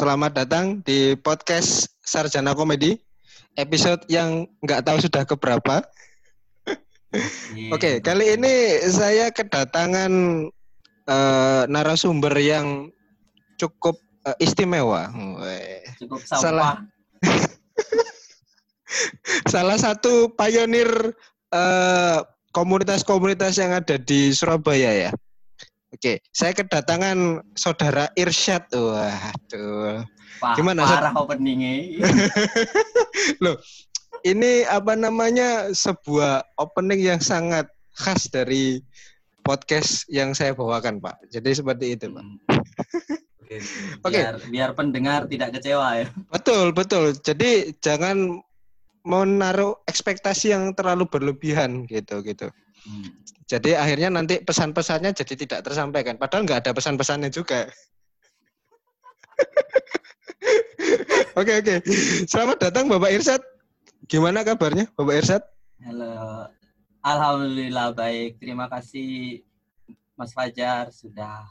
selamat datang di podcast Sarjana Komedi episode yang nggak tahu sudah keberapa. Iya. Oke, kali ini saya kedatangan eh, narasumber yang cukup eh, istimewa. Cukup salah. sampah. Salah satu pionir eh, komunitas-komunitas yang ada di Surabaya ya. Oke, saya kedatangan saudara Irsyad. Waduh. Pak, Gimana, parah openingnya. Loh, ini apa namanya sebuah opening yang sangat khas dari podcast yang saya bawakan, Pak. Jadi seperti itu, Pak. Hmm. Oke. Oke. Biar, biar pendengar tidak kecewa ya. Betul, betul. Jadi jangan menaruh ekspektasi yang terlalu berlebihan gitu gitu. Hmm. Jadi akhirnya nanti pesan-pesannya jadi tidak tersampaikan. Padahal nggak ada pesan-pesannya juga. oke oke. Selamat datang Bapak Irsad. Gimana kabarnya Bapak Irsad? Halo. Alhamdulillah baik. Terima kasih Mas Fajar sudah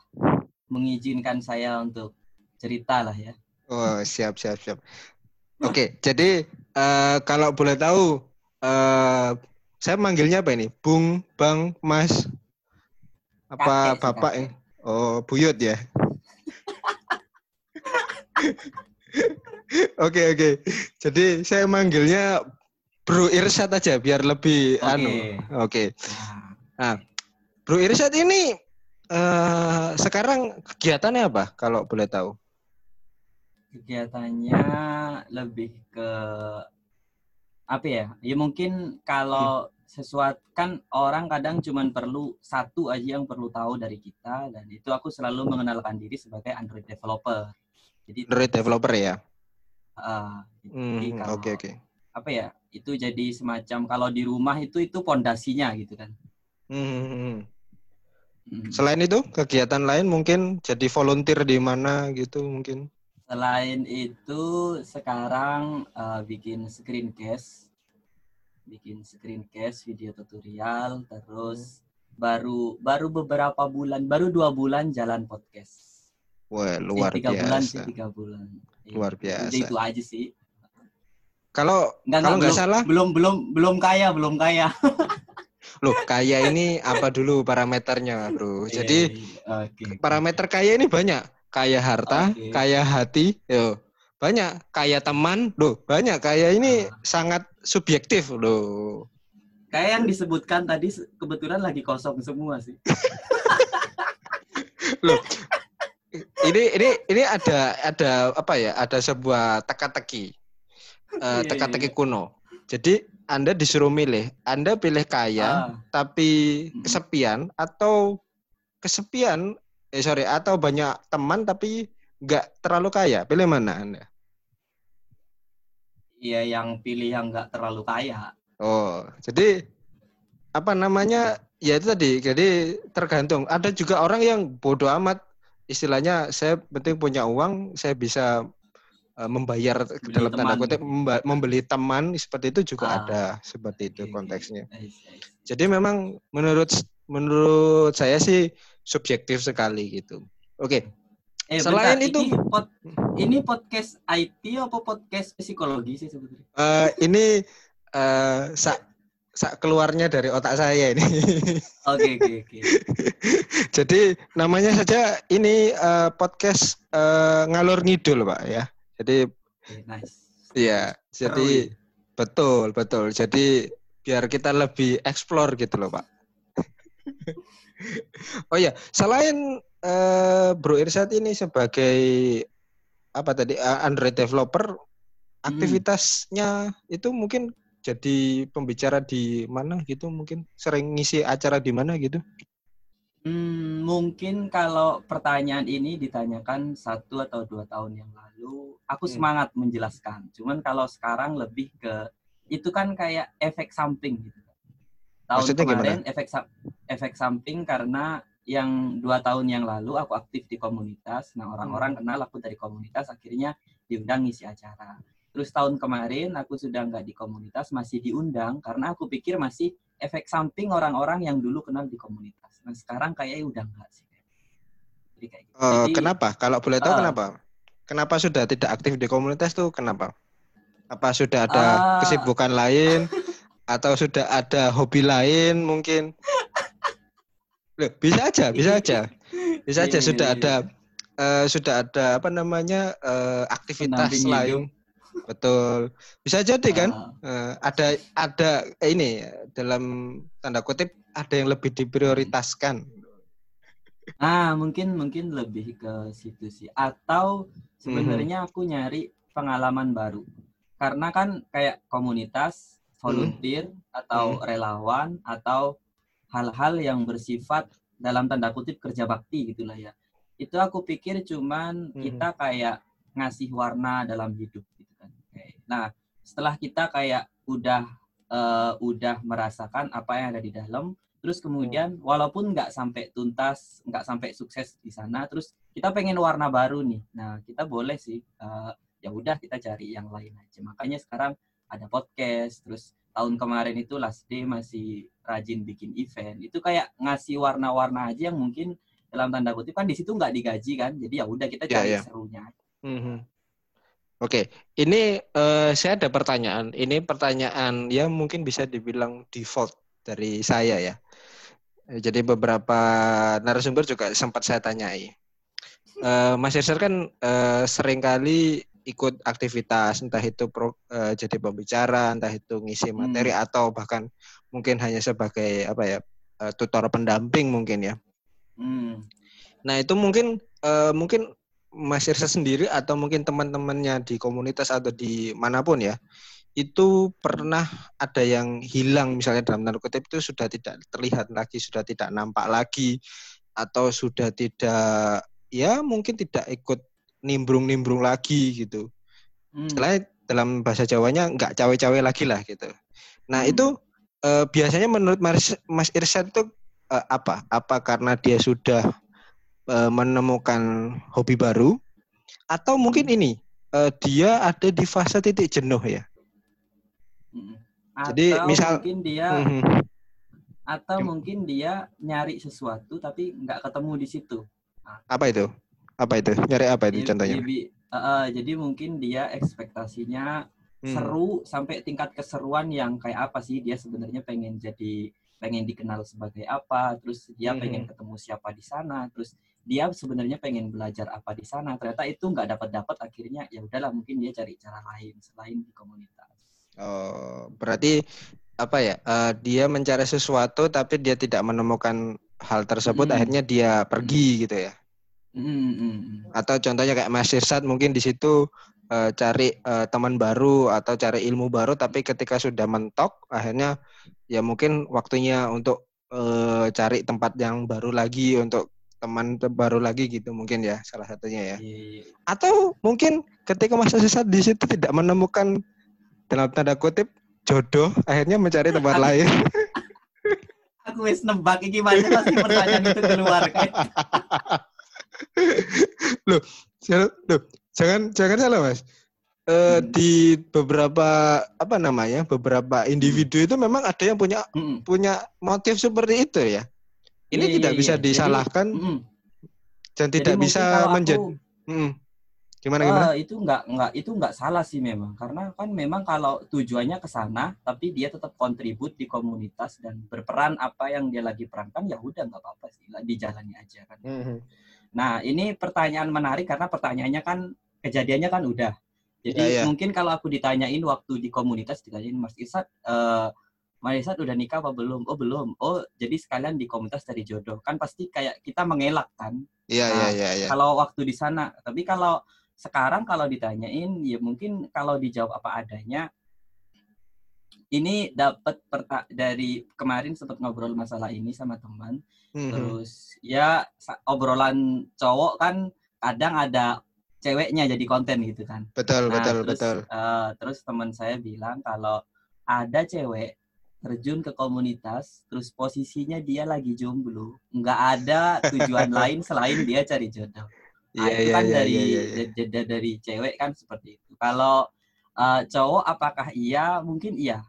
mengizinkan saya untuk cerita lah ya. Oh siap siap siap. Oke, jadi eh, kalau boleh tahu, eh, saya manggilnya apa ini? Bung, Bang, Mas, apa Kakek Bapak? ini? Oh Buyut ya. Oke oke. Jadi saya manggilnya Bro Irsat aja biar lebih Oke. anu. Oke. Nah, Bro Irsat ini eh, sekarang kegiatannya apa kalau boleh tahu? kegiatannya lebih ke apa ya? Ya mungkin kalau sesuatu kan orang kadang cuman perlu satu aja yang perlu tahu dari kita dan itu aku selalu mengenalkan diri sebagai Android developer. Jadi Android developer ya. uh, Hmm, kalau Oke oke. apa ya? Itu jadi semacam kalau di rumah itu itu pondasinya gitu kan. Hmm, hmm, hmm. Hmm. Selain itu kegiatan lain mungkin jadi volunteer di mana gitu mungkin. Selain itu sekarang uh, bikin screencast, bikin screencast video tutorial, terus baru baru beberapa bulan, baru dua bulan jalan podcast. Wah Eh, luar tiga bulan sih, biasa. tiga bulan. Iya, Luar biasa. itu aja sih. Kalau Enggak, kalau nggak belum, salah, belum belum belum kaya, belum kaya. loh kaya ini apa dulu parameternya bro? Jadi Iya, oke. parameter kaya ini banyak. Kaya harta, Oke. kaya hati, yo banyak. Kaya teman, loh banyak. Kaya ini Ah. sangat subjektif loh. Kayak yang disebutkan tadi kebetulan lagi kosong semua sih. Ini ini ini ada ada apa ya? Ada sebuah teka-teki, Iya, teka-teki iya. kuno. Jadi anda disuruh milih, anda pilih kaya Ah, tapi kesepian atau kesepian eh sorry atau banyak teman tapi nggak terlalu kaya pilih mana anda Iya, yang pilih yang nggak terlalu kaya. oh jadi apa namanya ya itu tadi jadi tergantung ada juga orang yang bodoh amat istilahnya saya penting punya uang saya bisa eh, membayar Beli dalam tanda kutip membeli teman seperti itu juga Ah, ada seperti itu oke. konteksnya. Jadi memang menurut menurut saya sih subjektif sekali gitu. Oke, Eh, Selain bentar, itu- ini, pod- ini podcast IT apa podcast psikologi sih sebetulnya? eh, ini eh sak sak keluarnya dari otak saya ini. Oke, oke, oke. Jadi namanya saja ini eh, podcast eh, ngalur ngidul pak ya. Jadi Oke, nice. iya, jadi ya. betul betul. Jadi biar kita lebih explore gitu loh pak. oh iya, selain eh, Bro Irsat ini sebagai apa tadi eh, Android developer, aktivitasnya itu mungkin jadi pembicara di mana gitu mungkin sering ngisi acara di mana gitu. Hmm, mungkin kalau pertanyaan ini ditanyakan satu atau dua tahun yang lalu, aku Hmm. semangat menjelaskan. Cuman kalau sekarang lebih ke itu kan kayak efek samping gitu. Tahun Maksudnya gimana? kemarin efek sa- efek samping karena yang dua tahun yang lalu aku aktif di komunitas. Nah orang-orang kenal aku dari komunitas, akhirnya diundang ngisi acara. Terus tahun kemarin aku sudah nggak di komunitas, masih diundang karena aku pikir masih efek samping orang-orang yang dulu kenal di komunitas. Nah sekarang kayaknya udah enggak sih. Jadi kayak gitu. Eh, Jadi, kenapa? Kalau boleh tahu eh, kenapa? kenapa sudah tidak aktif di komunitas tuh kenapa? Apa sudah ada Ah. kesibukan lain atau sudah ada hobi lain mungkin? Loh, bisa aja, bisa aja. Bisa aja Iya, sudah iya, ada eh, sudah ada apa namanya eh, aktivitas hidup. Betul. Bisa jadi kan? Eh, ada ada eh, ini dalam tanda kutip ada yang lebih diprioritaskan. Ah, mungkin mungkin lebih ke situ sih. Atau sebenarnya aku nyari pengalaman baru. Karena kan kayak komunitas, volunteer atau relawan atau hal-hal yang bersifat dalam tanda kutip kerja bakti gitulah ya. Itu aku pikir cuman Mhm. kita kayak ngasih warna dalam hidup gitu kan. Nah, setelah kita kayak udah eh, udah merasakan apa yang ada di dalam, terus kemudian walaupun nggak sampai tuntas nggak sampai sukses di sana terus kita pengen warna baru nih nah kita boleh sih eh, ya udah kita cari yang lain aja makanya sekarang ada podcast terus tahun kemarin itu last day masih rajin bikin event itu kayak ngasih warna-warna aja yang mungkin dalam tanda kutip kan di situ nggak digaji kan jadi ya udah kita Ya, cari ya. serunya Mhm. Oke, ini eh, saya ada pertanyaan. Ini pertanyaan ya mungkin bisa dibilang default dari saya ya. Eh, Jadi beberapa narasumber juga sempat saya tanyai. Eh, Mas Irser kan eh, sering kali ikut aktivitas, entah itu pro- eh, jadi pembicara, entah itu ngisi Hmm. materi atau bahkan mungkin hanya sebagai apa ya eh, tutor pendamping mungkin ya. Hmm. Nah itu mungkin eh, mungkin Mas Irsa sendiri atau mungkin teman-temannya di komunitas atau di mana pun ya itu pernah ada yang hilang misalnya dalam tanda kutip itu sudah tidak terlihat lagi sudah tidak nampak lagi atau sudah tidak ya mungkin tidak ikut nimbrung-nimbrung lagi gitu Hmm. istilahnya dalam bahasa Jawanya nggak cawe-cawe lagi lah gitu. Nah Hmm. itu eh, biasanya menurut Mas, Mas Irsyad itu eh, apa? Apa karena dia sudah eh, menemukan hobi baru atau mungkin ini eh, dia ada di fase titik jenuh ya? Hmm. Jadi, Atau misal- mungkin dia Mhm. atau Gim- mungkin dia nyari sesuatu tapi nggak ketemu di situ Apa itu? Apa itu? Nyari apa itu contohnya? Jadi, uh, jadi mungkin dia ekspektasinya Hmm. seru sampai tingkat keseruan yang kayak apa sih dia sebenarnya pengen jadi pengen dikenal sebagai apa, terus dia Mhm. pengen ketemu siapa di sana, terus dia sebenarnya pengen belajar apa di sana. Ternyata itu nggak dapat dapat akhirnya ya udahlah mungkin dia cari cara lain selain di komunitas. Oh, berarti apa ya? eh, dia mencari sesuatu tapi dia tidak menemukan hal tersebut Hmm. akhirnya dia pergi gitu ya? Mm, mm, mm. atau contohnya kayak Mas Irsad mungkin di situ eh, cari eh, teman baru atau cari ilmu baru tapi ketika sudah mentok akhirnya ya mungkin waktunya untuk eh, cari tempat yang baru lagi untuk teman te- baru lagi gitu mungkin ya salah satunya ya Iya, iya. atau mungkin ketika Mas Irsad di situ tidak menemukan dalam tanda kutip jodoh akhirnya mencari tempat lain Aku wis nebak iki pasti pertanyaan itu keluar kan. Jangan- loh, jangan jangan salah mas. Eh, Hmm. Di beberapa apa namanya beberapa individu itu memang ada yang punya Mm, punya motif seperti itu ya. Ini Iya, tidak iya, bisa iya. disalahkan mm, mm. dan Jadi tidak bisa menjadi. Hmm. Gimana gimana? Ah, itu nggak nggak itu nggak salah sih memang karena kan memang kalau tujuannya ke sana tapi dia tetap kontribut di komunitas dan berperan apa yang dia lagi perankan ya udah nggak apa-apa sih lah dijalani aja kan. Mhm. Nah ini pertanyaan menarik karena pertanyaannya kan kejadiannya kan udah. Jadi Iya, iya. mungkin kalau aku ditanyain waktu di komunitas ditanyain Mas Irsad, eh Mas Irsad udah nikah apa belum? Oh belum. Oh jadi sekalian di komunitas dari jodoh kan pasti kayak kita mengelak kan Iya iya Nah, iya. iya. kalau waktu di sana. Tapi kalau sekarang kalau ditanyain, ya mungkin kalau dijawab apa adanya. Ini dapat dari kemarin sempat ngobrol masalah ini sama teman. Mhm. Terus ya obrolan cowok kan kadang ada ceweknya jadi konten gitu kan. Betul Nah, betul terus, betul. eh, terus teman saya bilang kalau ada cewek terjun ke komunitas, terus posisinya dia lagi jomblo, nggak ada tujuan lain selain dia cari jodoh. Nah, Iya itu iya kan iya dari iya, iya. da- da- da- dari cewek kan seperti itu. Kalau eh, cowok apakah iya? Mungkin iya.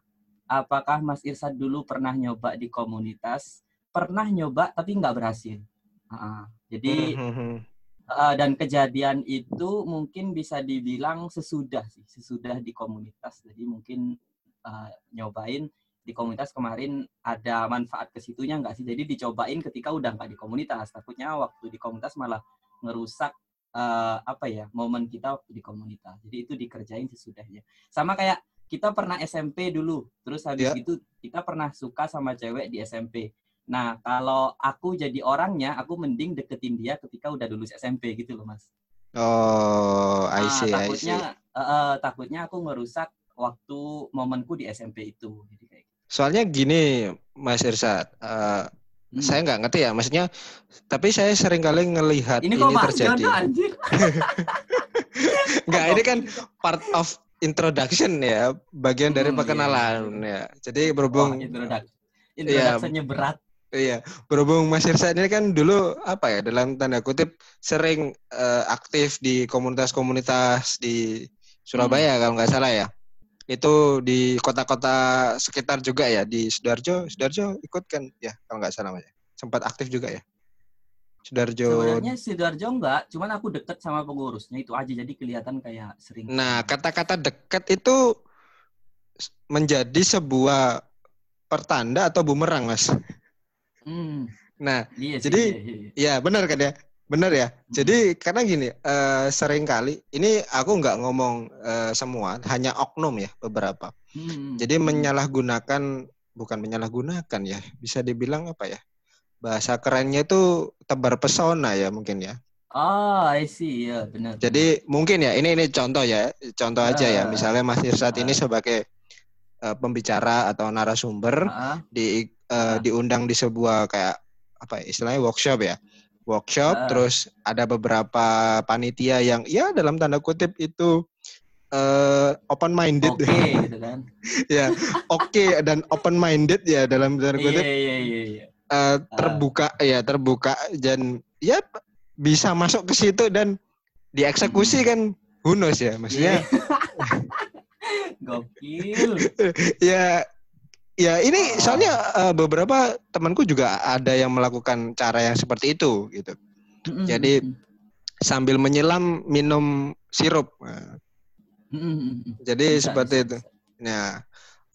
Apakah Mas Irsad dulu pernah nyoba di komunitas? Pernah nyoba tapi nggak berhasil. Ah, jadi. Uh, dan kejadian itu mungkin bisa dibilang sesudah sih, sesudah di komunitas. Jadi mungkin uh, nyobain di komunitas kemarin ada manfaat ke situnya nggak sih? Jadi dicobain ketika udah nggak di komunitas. Takutnya waktu di komunitas malah ngerusak uh, apa ya momen kita waktu di komunitas. Jadi itu dikerjain sesudahnya. Sama kayak kita pernah SMP dulu, terus habis yeah. itu kita pernah suka sama cewek di SMP. Nah, kalau aku jadi orangnya, aku mending deketin dia ketika udah lulus SMP gitu loh, Mas. Oh, I nah, see, takutnya, I see. Uh, uh, takutnya aku ngerusak waktu momenku di SMP itu. Jadi kayak gitu. Soalnya gini, Mas Irsat, uh, hmm. saya nggak ngerti ya, maksudnya, tapi saya sering kali ngelihat ini, ini terjadi. Nggak, ini kan part of introduction ya, bagian dari hmm, iya, perkenalan iya. ya. Jadi berhubung oh, introduction ya, berat. Iya, berhubung Mas Irsa ini kan dulu apa ya dalam tanda kutip sering uh, aktif di komunitas-komunitas di Surabaya hmm. kalau nggak salah ya. Itu di kota-kota sekitar juga ya di Sudarjo, Sudarjo ikut kan ya kalau nggak salah ya. Sempat aktif juga ya. Sudarjo. Sebenarnya Sudarjo enggak, cuman aku deket sama pengurusnya itu aja jadi kelihatan kayak sering. Nah, kata-kata deket itu menjadi sebuah pertanda atau bumerang, Mas? Hmm. Nah, iya sih, jadi iya, iya. ya benar kan ya, benar ya. Hmm. Jadi karena gini, uh, sering kali ini aku nggak ngomong uh, semua, hanya oknum ya beberapa. Hmm. Jadi menyalahgunakan, bukan menyalahgunakan ya, bisa dibilang apa ya? Bahasa kerennya itu tebar pesona ya mungkin ya. Oh, I see, ya benar. Jadi mungkin ya, ini ini contoh ya, contoh aja ya. Ah. Misalnya Mas Irsat ini ah. sebagai uh, pembicara atau narasumber uh di uh, diundang di sebuah kayak apa ya, istilahnya workshop ya workshop uh. terus ada beberapa panitia yang ya dalam tanda kutip itu uh, open minded oke okay, gitu kan ya oke okay, dan open minded ya dalam tanda iya, kutip yeah, yeah, yeah, yeah. Uh, terbuka uh. ya terbuka dan ya bisa masuk ke situ dan dieksekusi hmm. kan hunus ya maksudnya yeah. gokil ya Ya ini soalnya uh, beberapa temanku juga ada yang melakukan cara yang seperti itu gitu. Mm-hmm. Jadi sambil menyelam minum sirup. mm-hmm. Jadi bisa, seperti bisa. itu. Nah,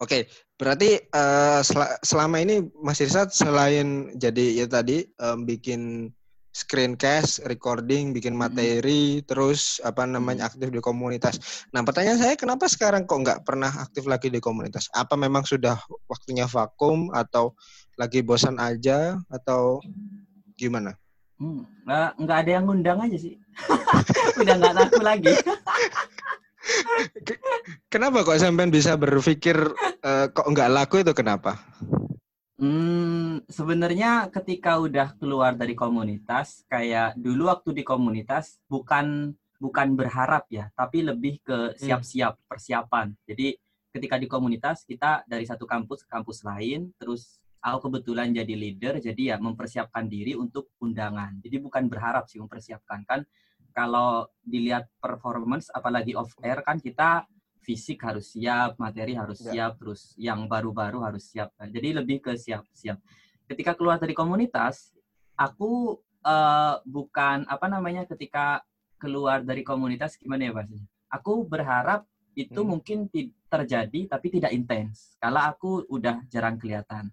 oke. Okay. Berarti uh, sel- selama ini Mas Irsat selain jadi ya tadi um, bikin screencast, recording, bikin materi, hmm. terus apa namanya aktif di komunitas. Nah, pertanyaan saya kenapa sekarang kok nggak pernah aktif lagi di komunitas? Apa memang sudah waktunya vakum atau lagi bosan aja atau gimana? Hmm, nggak nggak ada yang ngundang aja sih. Udah nggak laku lagi. kenapa kok sampean bisa berpikir uh, kok nggak laku itu kenapa? Hmm, sebenarnya ketika udah keluar dari komunitas, kayak dulu waktu di komunitas bukan bukan berharap ya, tapi lebih ke hmm. siap-siap persiapan. Jadi ketika di komunitas kita dari satu kampus ke kampus lain, terus aku kebetulan jadi leader, jadi ya mempersiapkan diri untuk undangan. Jadi bukan berharap sih mempersiapkan kan. Kalau dilihat performance, apalagi off air kan kita fisik harus siap, materi harus ya. siap, terus yang baru-baru harus siap. Nah, jadi lebih ke siap-siap. Ketika keluar dari komunitas, aku uh, bukan apa namanya ketika keluar dari komunitas gimana ya bahasanya? Aku berharap itu hmm. mungkin terjadi tapi tidak intens. Kalau aku udah jarang kelihatan,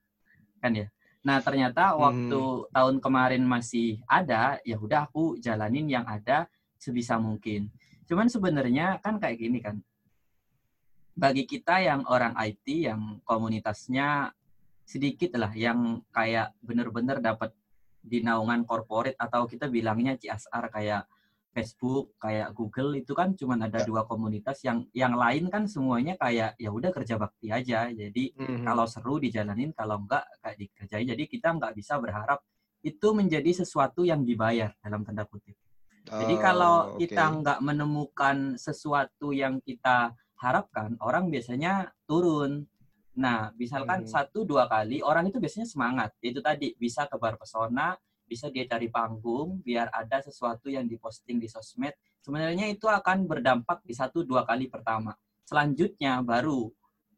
kan ya. Nah ternyata waktu hmm. tahun kemarin masih ada, ya udah aku jalanin yang ada sebisa mungkin. Cuman sebenarnya kan kayak gini kan, bagi kita yang orang IT yang komunitasnya sedikit lah yang kayak bener-bener dapat di naungan corporate atau kita bilangnya CSR kayak Facebook, kayak Google itu kan cuma ada dua komunitas yang yang lain kan semuanya kayak ya udah kerja bakti aja. Jadi mm-hmm. kalau seru dijalanin, kalau enggak kayak dikerjain. Jadi kita enggak bisa berharap itu menjadi sesuatu yang dibayar dalam tanda kutip. Oh, Jadi kalau okay. kita enggak menemukan sesuatu yang kita harapkan orang biasanya turun. Nah, misalkan hmm. satu dua kali orang itu biasanya semangat. Itu tadi bisa tebar pesona, bisa dia cari panggung biar ada sesuatu yang diposting di sosmed. Sebenarnya itu akan berdampak di satu dua kali pertama. Selanjutnya baru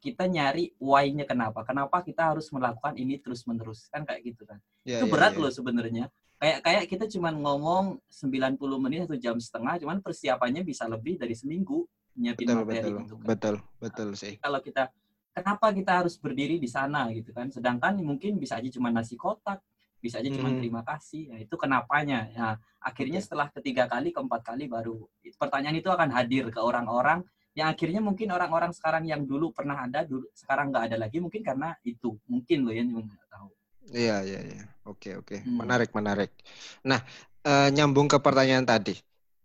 kita nyari why-nya kenapa. Kenapa kita harus melakukan ini terus-menerus. Kan kayak gitu kan. Ya, itu ya, berat ya. loh sebenarnya. Kayak kayak kita cuma ngomong 90 menit atau jam setengah, cuman persiapannya bisa lebih dari seminggu nyiapin Betul, materi betul, gitu kan. betul, betul sih. Kalau kita kenapa kita harus berdiri di sana gitu kan. Sedangkan mungkin bisa aja cuma nasi kotak, bisa aja cuma Hmm. terima kasih. Ya, itu kenapanya. Nah, akhirnya Oke. setelah ketiga kali, keempat kali baru pertanyaan itu akan hadir ke orang-orang yang akhirnya mungkin orang-orang sekarang yang dulu pernah ada, dulu sekarang nggak ada lagi mungkin karena itu. Mungkin loh ya, nggak tahu. Iya, iya, iya. Oke, oke. Hmm. Menarik, menarik. Nah, eh, nyambung ke pertanyaan tadi.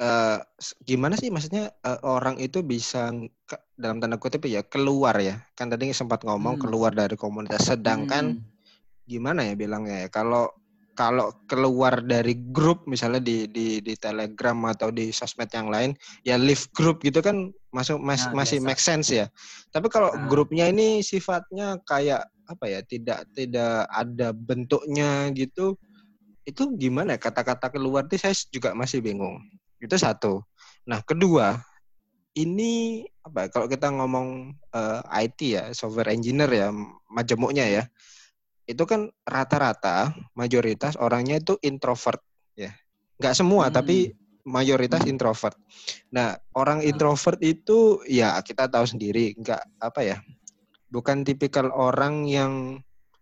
Eh, s- gimana sih maksudnya eh, orang itu bisa ke- dalam tanda kutip ya keluar ya? Kan tadi sempat ngomong Hmm. keluar dari komunitas. Sedangkan Hmm. gimana ya bilangnya ya? Kalau kalau keluar dari grup misalnya di di di Telegram atau di sosmed yang lain, ya leave grup gitu kan masuk mas- Nah, masih biasa. make sense ya. Tapi kalau Nah. grupnya ini sifatnya kayak apa ya? Tidak tidak ada bentuknya gitu. Itu gimana ya? kata-kata keluar itu saya juga masih bingung. Itu satu. Nah, kedua, ini apa ya, kalau kita ngomong eh, IT ya, software engineer ya, majemuknya ya. Itu kan rata-rata mayoritas orangnya itu introvert ya. Nggak semua Hmm. tapi mayoritas Hmm. introvert. Nah, orang introvert itu ya kita tahu sendiri, nggak apa ya? Bukan tipikal orang yang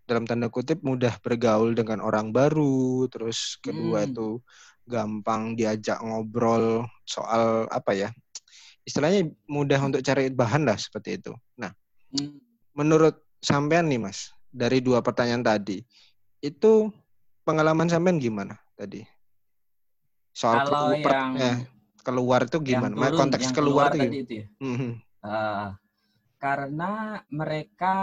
dalam tanda kutip mudah bergaul dengan orang baru, terus kedua Hmm. itu gampang diajak ngobrol soal apa ya? Istilahnya mudah untuk cari bahan lah seperti itu. Nah, Hmm. menurut sampean nih Mas, dari dua pertanyaan tadi, itu pengalaman sampean gimana tadi? Soal Kalau kelu- per- yang eh, keluar itu yang gimana? Ma- turun, Konteks yang keluar, keluar tuh tadi itu ya. Eh, karena mereka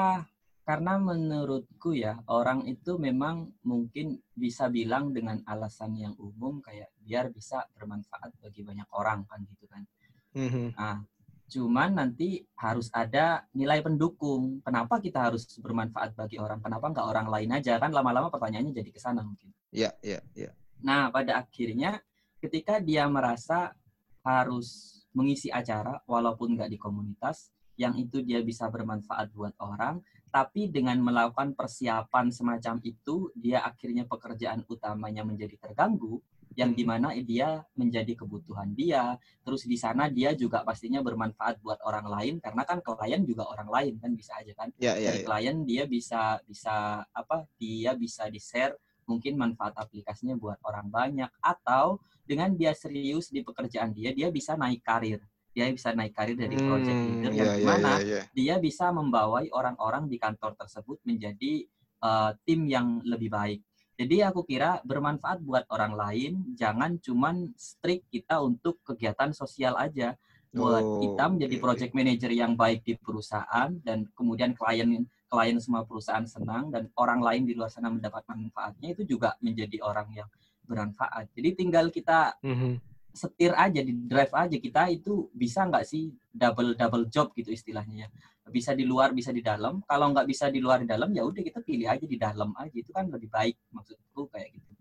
karena menurutku ya orang itu memang mungkin bisa bilang dengan alasan yang umum kayak biar bisa bermanfaat bagi banyak orang kan gitu kan. Mhm. Nah, cuman nanti harus ada nilai pendukung. Kenapa kita harus bermanfaat bagi orang? Kenapa nggak orang lain aja? Kan lama-lama pertanyaannya jadi ke sana mungkin. Ya, ya, ya. Nah, pada akhirnya ketika dia merasa harus mengisi acara walaupun nggak di komunitas, yang itu dia bisa bermanfaat buat orang, tapi dengan melakukan persiapan semacam itu, dia akhirnya pekerjaan utamanya menjadi terganggu, yang Hmm. di mana dia menjadi kebutuhan dia, terus di sana dia juga pastinya bermanfaat buat orang lain, karena kan klien juga orang lain kan bisa aja kan Ya, ya, dari ya. klien dia bisa bisa apa dia bisa di share mungkin manfaat aplikasinya buat orang banyak atau dengan dia serius di pekerjaan dia dia bisa naik karir dia bisa naik karir dari project Hmm, leader ya, yang ya, di mana ya, ya. dia bisa membawai orang-orang di kantor tersebut menjadi eh, tim yang lebih baik jadi aku kira bermanfaat buat orang lain jangan cuman strict kita untuk kegiatan sosial aja buat Oh, kita menjadi oke. project manager yang baik di perusahaan dan kemudian klien klien semua perusahaan senang dan orang lain di luar sana mendapat manfaatnya itu juga menjadi orang yang bermanfaat. Jadi tinggal kita Mhm. Setir aja di drive aja kita itu bisa nggak sih double double job gitu istilahnya ya. Bisa di luar bisa di dalam. Kalau nggak bisa di luar di dalam ya udah kita pilih aja di dalam aja itu kan lebih baik maksudku kayak gitu.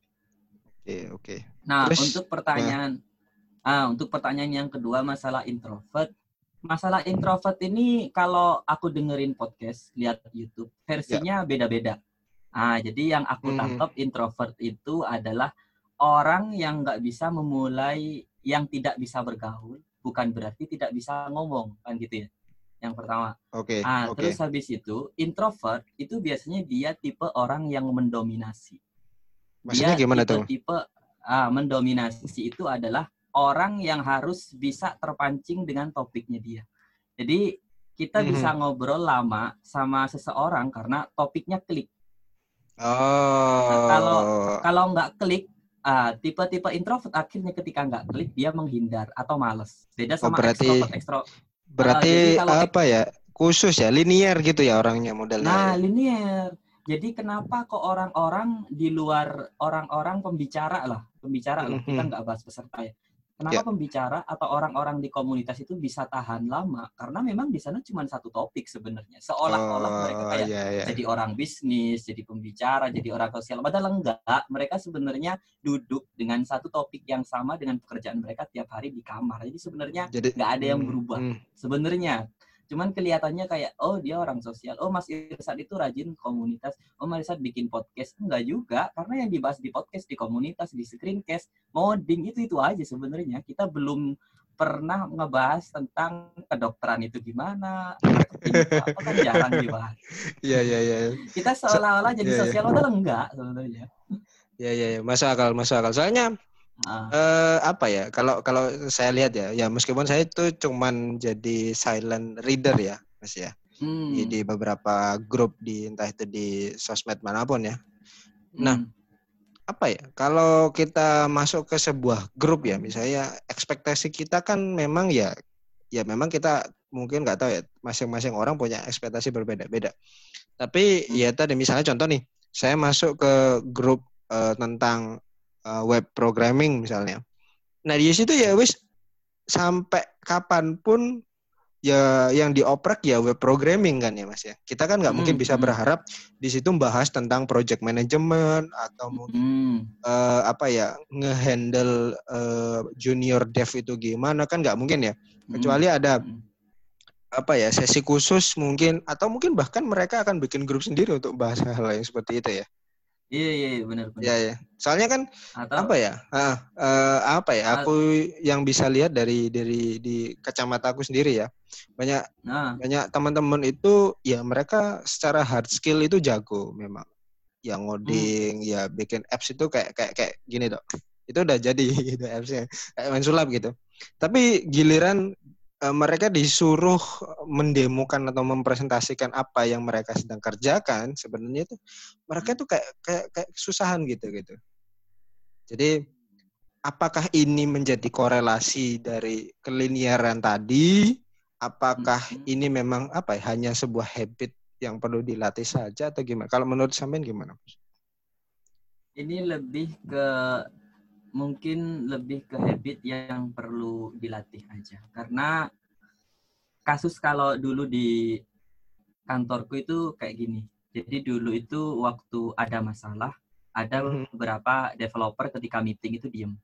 Oke, oke. Nah, Terus, untuk pertanyaan ah untuk pertanyaan yang kedua masalah introvert. Masalah introvert ini kalau aku dengerin podcast, lihat YouTube, versinya beda-beda. Ah, jadi yang aku tangkap introvert itu adalah orang yang nggak bisa memulai yang tidak bisa bergaul, bukan berarti tidak bisa ngomong, kan gitu ya. Yang pertama. Oke, Ah, oke. terus habis itu introvert itu biasanya dia tipe orang yang mendominasi Maksudnya dia gimana tuh? tipe-tipe ah, mendominasi itu adalah orang yang harus bisa terpancing dengan topiknya dia. Jadi kita Mhm. bisa ngobrol lama sama seseorang karena topiknya klik. Oh. kalau- Kalau nggak klik, ah, tipe-tipe introvert akhirnya ketika nggak klik dia menghindar atau males. Beda Oh, sama berarti extrovert. Extro. berarti jadi kalau- apa ya? Khusus ya, linear gitu ya orangnya modelnya. Nah, ya? linear. Jadi kenapa kok orang-orang di luar orang-orang pembicara lah, pembicara lah, kita nggak bahas peserta ya. Kenapa Ya. pembicara atau orang-orang di komunitas itu bisa tahan lama? Karena memang di sana cuma satu topik sebenarnya. Seolah-olah mereka Oh, kayak iya, iya. jadi orang bisnis, jadi pembicara, jadi orang sosial. Padahal enggak. Mereka sebenarnya duduk dengan satu topik yang sama dengan pekerjaan mereka tiap hari di kamar. Jadi sebenarnya Jadi nggak ada yang hmm, berubah hmm. sebenarnya Cuman kelihatannya kayak oh dia orang sosial. Oh Mas Irsad itu rajin komunitas. Oh Mas Irsad bikin podcast. Enggak juga, karena yang dibahas di podcast, di komunitas, di screencast, modding itu itu aja sebenarnya. Kita belum pernah ngebahas tentang kedokteran itu gimana, itu apa kan jarang dibahas. Iya iya iya. Kita seolah-olah jadi iya, iya. sosial padahal enggak sebenarnya. Iya iya ya. masuk akal masuk akal. Soalnya Ah, eh apa ya? Kalau kalau saya lihat ya, ya meskipun saya itu cuman jadi silent reader ya, Mas ya. hmm, Di, di beberapa grup di entah itu di sosmed mana pun ya. nah, hmm, Apa ya? Kalau kita masuk ke sebuah grup ya, misalnya ekspektasi kita kan memang ya ya memang kita mungkin nggak tahu ya, masing-masing orang punya ekspektasi berbeda-beda. Tapi Hmm. ya tadi misalnya contoh nih, saya masuk ke grup eh, tentang eh, web programming misalnya. Nah di situ ya wis sampai kapan pun ya yang dioprek ya web programming kan ya mas ya. Kita kan nggak mungkin Hmm, bisa hmm. berharap di situ bahas tentang project management atau mungkin hmm, eh, apa ya ngehandle eh, junior dev itu gimana kan nggak mungkin ya. hmm, Kecuali ada apa ya sesi khusus mungkin atau mungkin bahkan mereka akan bikin grup sendiri untuk bahas hal yang seperti itu ya. Iya iya iya, benar benar. Ya ya. Soalnya kan Atau apa ya? Ah, eh, apa ya? Ah. Aku yang bisa lihat dari dari di kacamata aku sendiri ya. Banyak nah, banyak teman-teman itu ya mereka secara hard skill itu jago memang. Yang ngoding, Hmm. ya bikin apps itu kayak kayak kayak gini dok. Itu udah jadi gitu appsnya kayak main sulap gitu. Tapi giliran mereka disuruh mendemokan atau mempresentasikan apa yang mereka sedang kerjakan, sebenarnya itu mereka tuh kayak kayak kayak kesusahan gitu gitu. Jadi apakah ini menjadi korelasi dari keliniaran tadi? Apakah Mhm. ini memang apa ya, hanya sebuah habit yang perlu dilatih saja atau gimana? Kalau menurut sampean gimana? Ini lebih ke mungkin lebih ke habit yang perlu dilatih aja. Karena kasus kalau dulu di kantorku itu kayak gini. Jadi dulu itu waktu ada masalah, ada Mhm. beberapa developer ketika meeting itu diem.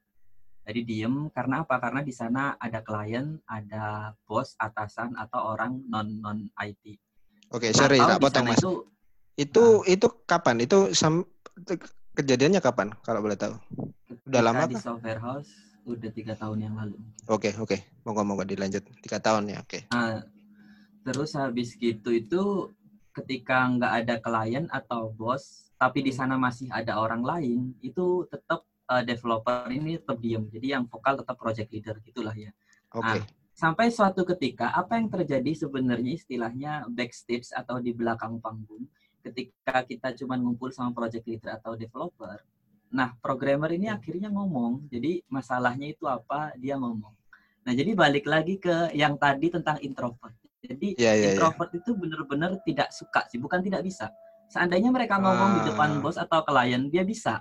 Jadi diem karena apa? Karena di sana ada klien, ada bos, atasan atau orang non non IT. Oke, sorry, Atau tak potong mas. itu Itu itu kapan? Itu sam, itu kejadiannya kapan? Kalau boleh tahu? Udah ketika lama di kah? software house udah tiga tahun yang lalu. Oke oke, monggo monggo dilanjut. Tiga tahun ya, oke. Nah, terus habis gitu itu ketika nggak ada klien atau bos, tapi di sana masih ada orang lain, itu tetap eh, developer ini tetap diem. Jadi yang vokal tetap project leader gitulah ya. Oke. Sampai suatu ketika apa yang terjadi sebenarnya istilahnya backstage atau di belakang panggung ketika kita cuma ngumpul sama project leader atau developer. Nah, programmer ini akhirnya ngomong. Jadi masalahnya itu apa? Dia ngomong. Nah, jadi balik lagi ke yang tadi tentang introvert. Jadi Iya iya iya. introvert itu benar-benar tidak suka sih, bukan tidak bisa. Seandainya mereka ngomong di depan Ah. bos atau klien, dia bisa.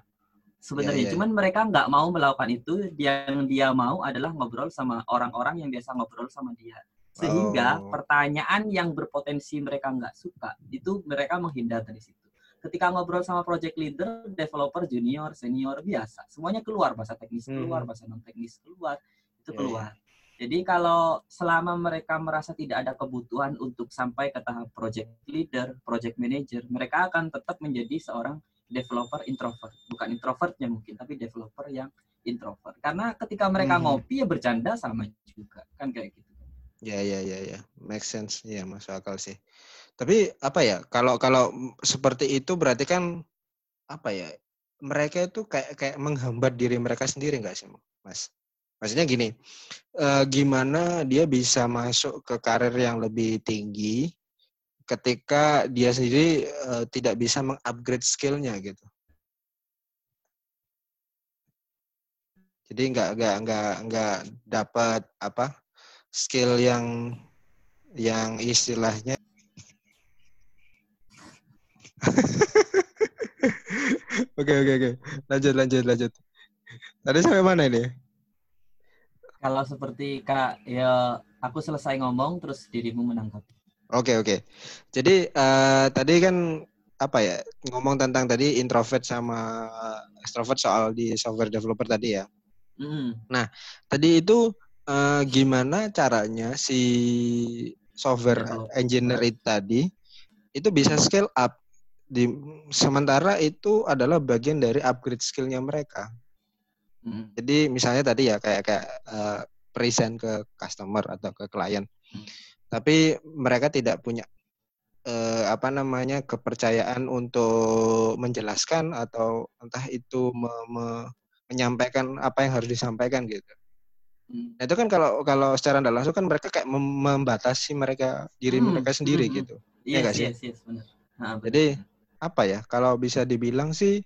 Sebenarnya, Iya, iya, cuman mereka nggak mau melakukan itu. Yang dia mau adalah ngobrol sama orang-orang yang biasa ngobrol sama dia. Sehingga Oh. pertanyaan yang berpotensi mereka nggak suka itu mereka menghindar dari situ. Ketika ngobrol sama project leader, developer, junior, senior biasa, semuanya keluar bahasa teknis keluar, Hmm. bahasa non teknis keluar, itu Iya, keluar. Jadi kalau selama mereka merasa tidak ada kebutuhan untuk sampai ke tahap project leader, project manager, mereka akan tetap menjadi seorang developer introvert. Bukan introvertnya mungkin, tapi developer yang introvert. Karena ketika mereka Mhm. ngopi ya bercanda sama juga, kan kayak gitu. Ya ya ya ya, make sense. Iya masuk akal sih. Tapi apa ya? Kalau kalau seperti itu berarti kan apa ya? Mereka itu kayak kayak menghambat diri mereka sendiri nggak sih, Mas? Maksudnya gini, eh, gimana dia bisa masuk ke karir yang lebih tinggi ketika dia sendiri eh, tidak bisa mengupgrade skillnya gitu. Jadi nggak nggak nggak nggak dapat apa skill yang yang istilahnya Oke oke oke. Lanjut lanjut lanjut. Tadi sampai mana ini? Kalau seperti Kak, ya aku selesai ngomong terus dirimu menanggapi. Oke oke. Jadi eh, tadi kan apa ya ngomong tentang tadi introvert sama extrovert soal di software developer tadi ya. Mm. Tadi itu eh, gimana caranya si software Developer. engineer itu tadi itu bisa scale up di sementara itu adalah bagian dari upgrade skillnya mereka. Mm. Jadi misalnya tadi ya kayak kayak eh, present ke customer atau ke klien, Hmm. tapi mereka tidak punya eh, apa namanya kepercayaan untuk menjelaskan atau entah itu me- me- menyampaikan apa yang harus disampaikan gitu. Nah itu kan kalau kalau secara tidak langsung kan mereka kayak mem- membatasi mereka diri Hmm, mereka sendiri hmm, hmm. gitu. Yes, nggak sih? yes, yes, benar. Benar. Jadi apa ya kalau bisa dibilang sih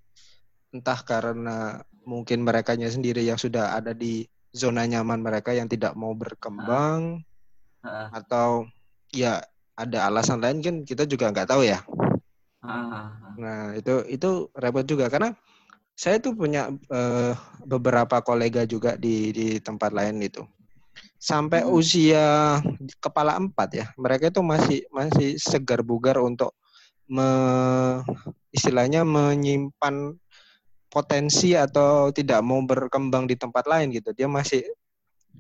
entah karena mungkin merekanya sendiri yang sudah ada di zona nyaman mereka yang tidak mau berkembang Ah, atau ya ada alasan lain kan kita juga nggak tahu ya. ah. Nah itu itu repot juga karena saya tuh punya eh, beberapa kolega juga di di tempat lain itu sampai Hmm. usia kepala empat ya mereka itu masih masih segar bugar untuk me- istilahnya menyimpan potensi atau tidak mau berkembang di tempat lain gitu dia masih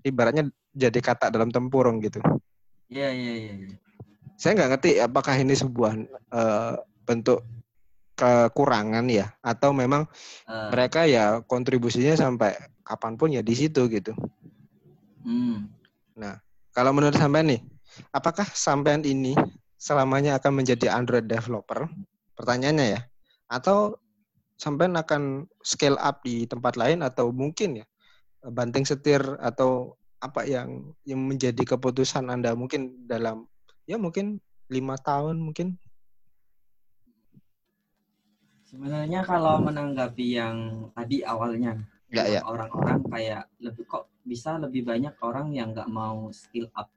ibaratnya jadi kata dalam tempurung gitu Iya, iya, iya. iya. saya nggak ngerti apakah ini sebuah eh, bentuk kekurangan ya atau memang Eh, mereka ya kontribusinya sampai kapan pun ya di situ gitu. hmm. Kalau menurut sampean nih, apakah sampean ini selamanya akan menjadi Android developer? Pertanyaannya ya. Atau sampean akan scale up di tempat lain atau mungkin ya banting setir atau apa yang yang menjadi keputusan Anda mungkin dalam ya mungkin lima tahun mungkin Sebenarnya kalau menanggapi yang tadi awalnya, ya ya orang-orang kayak lebih kok bisa lebih banyak orang yang nggak mau skill up.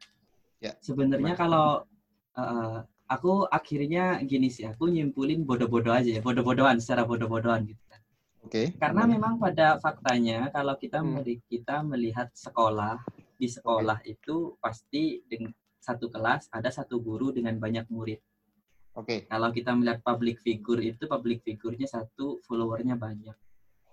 Ya. Sebenarnya kalau eh, aku akhirnya gini sih, aku nyimpulin bodoh-bodoh aja ya, bodoh-bodohan secara bodoh-bodohan gitu kan. oke Karena memang pada faktanya kalau kita Hmm. kita melihat sekolah di sekolah itu pasti dengan satu kelas ada satu guru dengan banyak murid. Oke Kalau kita melihat public figure itu public figurnya satu, followernya banyak.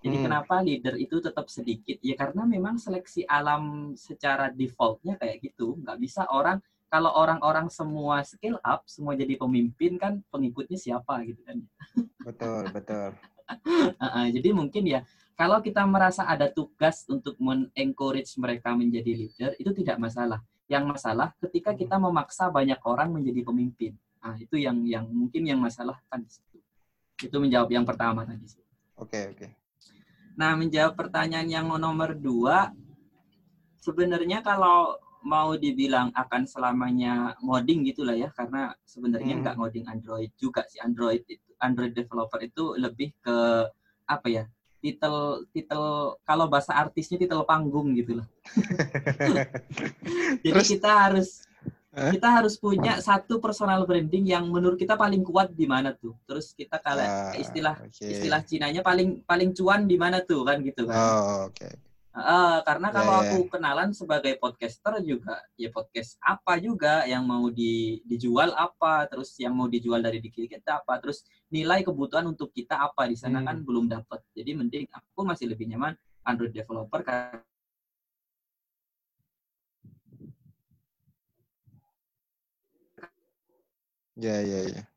Jadi Hmm. kenapa leader itu tetap sedikit? Ya karena memang seleksi alam secara defaultnya kayak gitu. Nggak bisa orang kalau orang-orang semua skill up, semua jadi pemimpin kan pengikutnya siapa gitu kan. betul betul Uh-uh, jadi mungkin ya kalau kita merasa ada tugas untuk men-encourage mereka menjadi leader itu tidak masalah. Yang masalah ketika kita memaksa banyak orang menjadi pemimpin. Nah, itu yang yang mungkin yang masalah kan di situ. Itu menjawab yang pertama tadi. sih. oke oke Nah, menjawab pertanyaan yang nomor dua, sebenarnya kalau mau dibilang akan selamanya ngoding gitulah ya, karena sebenarnya Hmm. nggak ngoding Android juga sih. Android itu Android developer itu lebih ke apa ya? Titel titel kalau bahasa artisnya titel panggung gitu loh. Jadi Terus- kita harus Kita harus punya satu personal branding yang menurut kita paling kuat di mana tuh. Terus kita kalau Ah, istilah oke. istilah Cinanya paling paling cuan di mana tuh kan gitu kan. oh oke Eh, karena Ya, kalau ya. aku kenalan sebagai podcaster juga, ya podcast apa juga yang mau di, dijual apa, terus yang mau dijual dari diri kita apa, terus nilai kebutuhan untuk kita apa di sana Hmm. kan belum dapat. Jadi mending aku masih lebih nyaman Android developer karena ya ya ya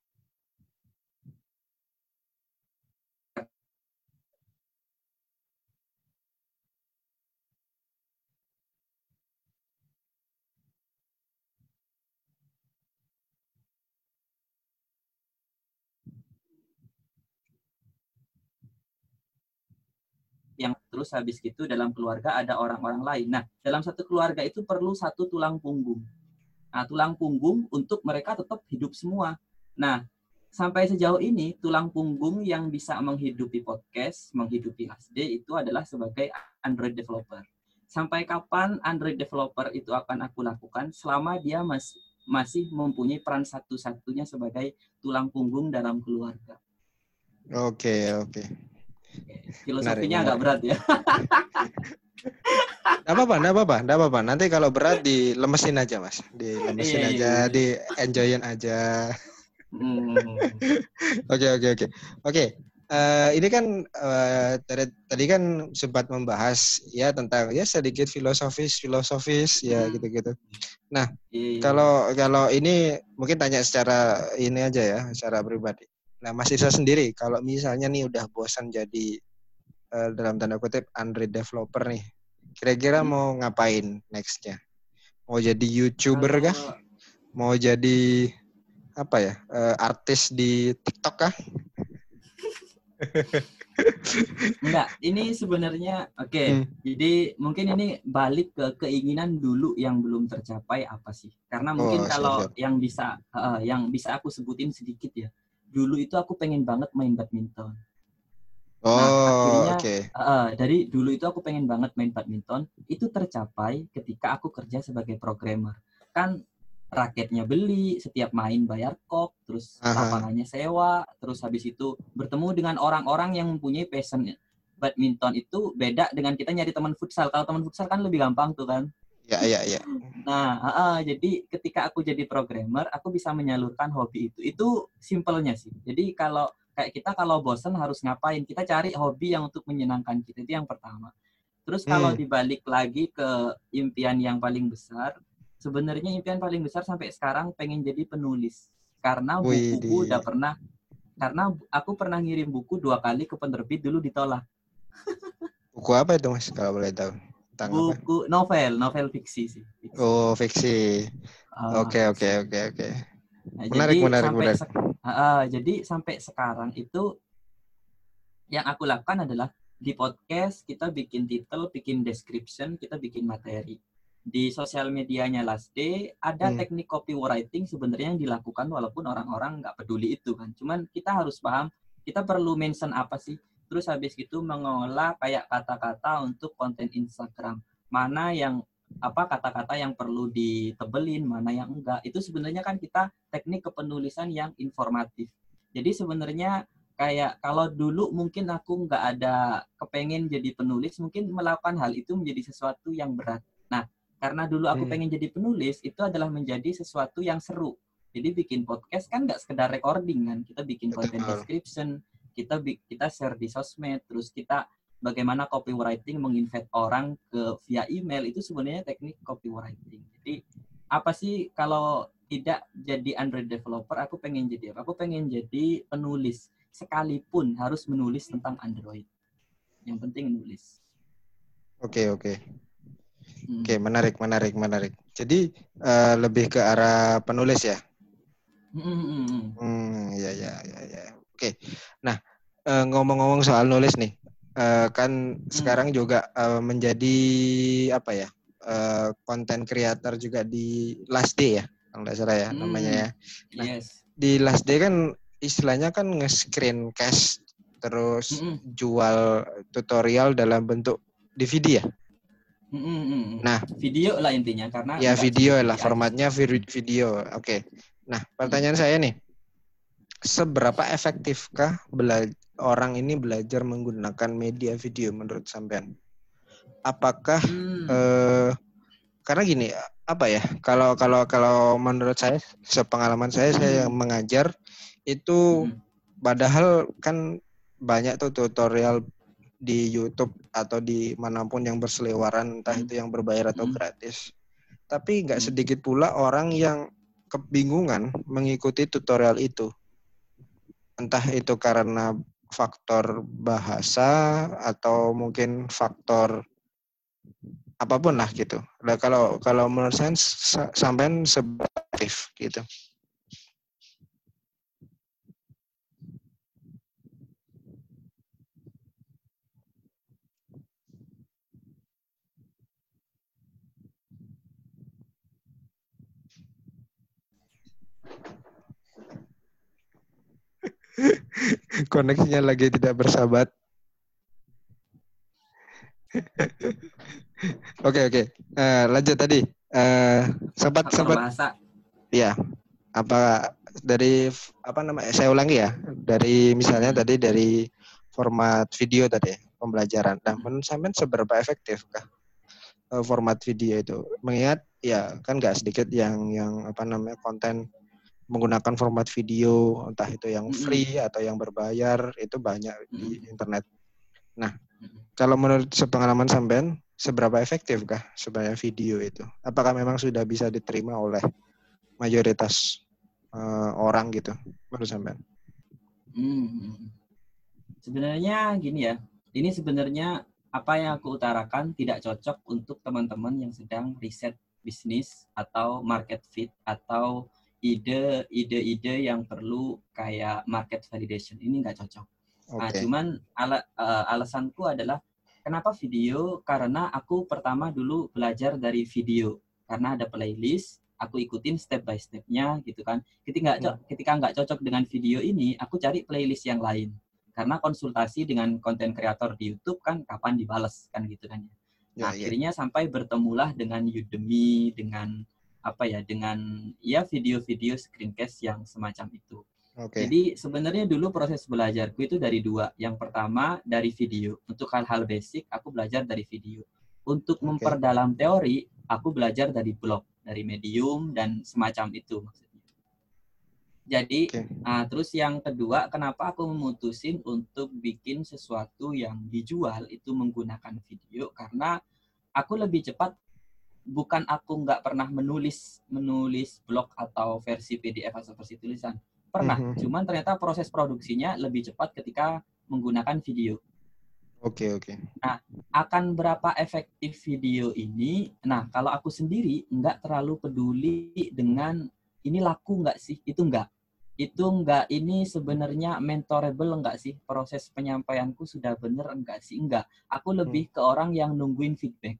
yang terus habis gitu dalam keluarga ada orang-orang lain. Nah, dalam satu keluarga itu perlu satu tulang punggung. Nah, tulang punggung untuk mereka tetap hidup semua. Nah, sampai sejauh ini tulang punggung yang bisa menghidupi podcast, menghidupi HD itu adalah sebagai Android developer. Sampai kapan Android developer itu akan aku lakukan selama dia masih masih mempunyai peran satu-satunya sebagai tulang punggung dalam keluarga. oke oke Filosofinya Menarik, agak berat ya. Nggak apa-apa, nggak apa-apa, nggak apa-apa. Nanti kalau berat dilemesin aja, Mas. Dilemesin Iya, iya, aja, iya. di enjoyin aja. Hmm. Oke, oke, oke. Oke. uh, ini kan uh, tadi, tadi kan sempat membahas ya tentang ya sedikit filosofis filosofis ya Hmm. gitu-gitu. Nah Iya. kalau kalau ini mungkin tanya secara ini aja ya secara pribadi. Nah Mas Isa sendiri kalau misalnya nih udah bosan jadi uh, dalam tanda kutip Android developer nih, kira-kira Hmm. mau ngapain nextnya? Mau jadi youtuber kah? Mau jadi apa ya uh, artis di TikTok kah? Enggak, ini sebenarnya oke. Hmm. Jadi mungkin ini balik ke keinginan dulu yang belum tercapai apa sih? Karena mungkin Oh, kalau siap. yang bisa eh, yang bisa aku sebutin sedikit ya. Dulu itu aku pengen banget main badminton. Oh, akhirnya- oke. Eh, dari dulu itu aku pengen banget main badminton. Itu tercapai ketika aku kerja sebagai programmer. Kan raketnya beli, setiap main bayar kok, terus Aha. lapangannya sewa, terus habis itu bertemu dengan orang-orang yang mempunyai passion badminton itu beda dengan kita nyari teman futsal. Kalau teman futsal kan lebih gampang tuh kan. Ya, ya, ya. Nah, ah, ah, jadi ketika aku jadi programmer, aku bisa menyalurkan hobi itu. Itu simpelnya sih. Jadi kalau kayak kita kalau bosen harus ngapain? Kita cari hobi yang untuk menyenangkan kita itu yang pertama. Terus kalau Hmm. dibalik lagi ke impian yang paling besar, sebenarnya impian paling besar sampai sekarang pengen jadi penulis. Karena buku udah pernah karena aku pernah ngirim buku dua kali ke penerbit dulu ditolak. Buku apa itu Mas kalau boleh tahu? Tentang apa? Buku novel, novel fiksi sih. Fiksi. Oh, fiksi. Ah, Oke, oke, oke, oke. Nah, Menarik, jadi menarik, menarik. Ah, jadi sampai sekarang itu yang aku lakukan adalah di podcast kita bikin title, bikin description, kita bikin materi. Di sosial medianya Last Day ada Hmm. teknik copywriting sebenarnya yang dilakukan walaupun orang-orang nggak peduli itu kan. Cuman kita harus paham, kita perlu mention apa sih. Terus habis itu mengolah kayak kata-kata untuk konten Instagram. Mana yang apa kata-kata yang perlu ditebelin, mana yang enggak. Itu sebenarnya kan kita teknik kepenulisan yang informatif. Jadi sebenarnya kayak kalau dulu mungkin aku nggak ada kepengen jadi penulis, mungkin melakukan hal itu menjadi sesuatu yang berat. Nah, karena dulu aku Hmm. pengen jadi penulis, itu adalah menjadi sesuatu yang seru. Jadi bikin podcast kan nggak sekedar recording kan, kita bikin content Betul. description, kita kita share di sosmed, terus kita bagaimana copywriting menginvite orang ke via email itu sebenarnya teknik copywriting. Jadi apa sih kalau tidak jadi Android developer, aku pengen jadi apa? Aku pengen jadi penulis sekalipun harus menulis tentang Android. Yang penting nulis. Oke, oke. Hmm. Oke, menarik, menarik, menarik. Jadi eh, lebih ke arah penulis ya? Hmm, hmm, hmm, hmm. Hmm, ya, ya, ya, ya. Oke. Nah, eh, ngomong-ngomong soal nulis nih, eh, kan sekarang juga eh, menjadi apa ya? eh, konten creator juga di Last Day ya, kalau nggak salah ya Hmm. namanya ya. Nah. Yes. Di Last Day kan istilahnya kan nge-screen cast terus Hmm, hmm. jual tutorial dalam bentuk DVD ya. Hmm, hmm, hmm, hmm. Nah, video lah intinya karena ya video lah formatnya vid- video. Oke. Nah, pertanyaan saya nih, seberapa efektifkah bela- orang ini belajar menggunakan media video menurut sampean? Apakah Hmm. eh, karena gini apa ya kalau kalau kalau menurut saya sepengalaman saya saya yang mengajar itu Hmm. padahal kan banyak tuh tutorial di YouTube atau di mana pun yang berseliweran entah Hmm. itu yang berbayar atau Hmm. gratis tapi nggak Hmm. sedikit pula orang yang kebingungan mengikuti tutorial itu entah itu karena faktor bahasa atau mungkin faktor apa pun lah gitu. Nah, kalau kalau menurut saya sa- sampean sebatif gitu. Koneksinya lagi tidak bersahabat. Oke oke. Eh, lanjut tadi. Eh, sempat faktor sempat bahasa. ya apa dari apa namanya saya ulangi ya dari misalnya tadi dari format video tadi pembelajaran. Nah, menurut sampean seberapa efektif kah eh, format video itu? Mengingat ya kan nggak sedikit yang yang apa namanya konten menggunakan format video entah itu yang free atau yang berbayar itu banyak di internet. Nah, kalau menurut sepengalaman sampean seberapa efektif kah sebenarnya video itu? Apakah memang sudah bisa diterima oleh mayoritas uh, orang gitu menurut sampean? Hmm. Sebenarnya gini ya, ini sebenarnya apa yang aku utarakan tidak cocok untuk teman-teman yang sedang riset bisnis atau market fit atau ide ide-ide yang perlu kayak market validation ini nggak cocok. Okay. Nah, cuman ala, uh, alasanku adalah kenapa video? Karena aku pertama dulu belajar dari video karena ada playlist, aku ikutin step by stepnya gitu kan. Ketika nggak hmm. ketika nggak cocok dengan video ini, aku cari playlist yang lain. Karena konsultasi dengan konten kreator di YouTube kan kapan dibales kan gitu kan ya. Nah, ya, akhirnya sampai bertemulah dengan Udemy, dengan apa ya, dengan ya video-video screencast yang semacam itu. Okay. Jadi sebenarnya dulu proses belajarku itu dari dua. Yang pertama dari video. Untuk hal-hal basic aku belajar dari video. Untuk okay. memperdalam teori aku belajar dari blog, dari medium dan semacam itu jadi, okay. uh, terus yang kedua, kenapa aku memutusin untuk bikin sesuatu yang dijual itu menggunakan video? Karena aku lebih cepat, bukan aku nggak pernah menulis menulis blog atau versi PDF atau versi tulisan. Pernah, mm -hmm. cuman ternyata proses produksinya lebih cepat ketika menggunakan video. Oke, okay, oke. Okay. Nah, akan berapa efektif video ini? Nah, kalau aku sendiri nggak terlalu peduli dengan ini laku nggak sih? Itu nggak itu enggak ini sebenarnya mentorable enggak sih proses penyampaianku sudah bener enggak sih enggak aku hmm. lebih ke orang yang nungguin feedback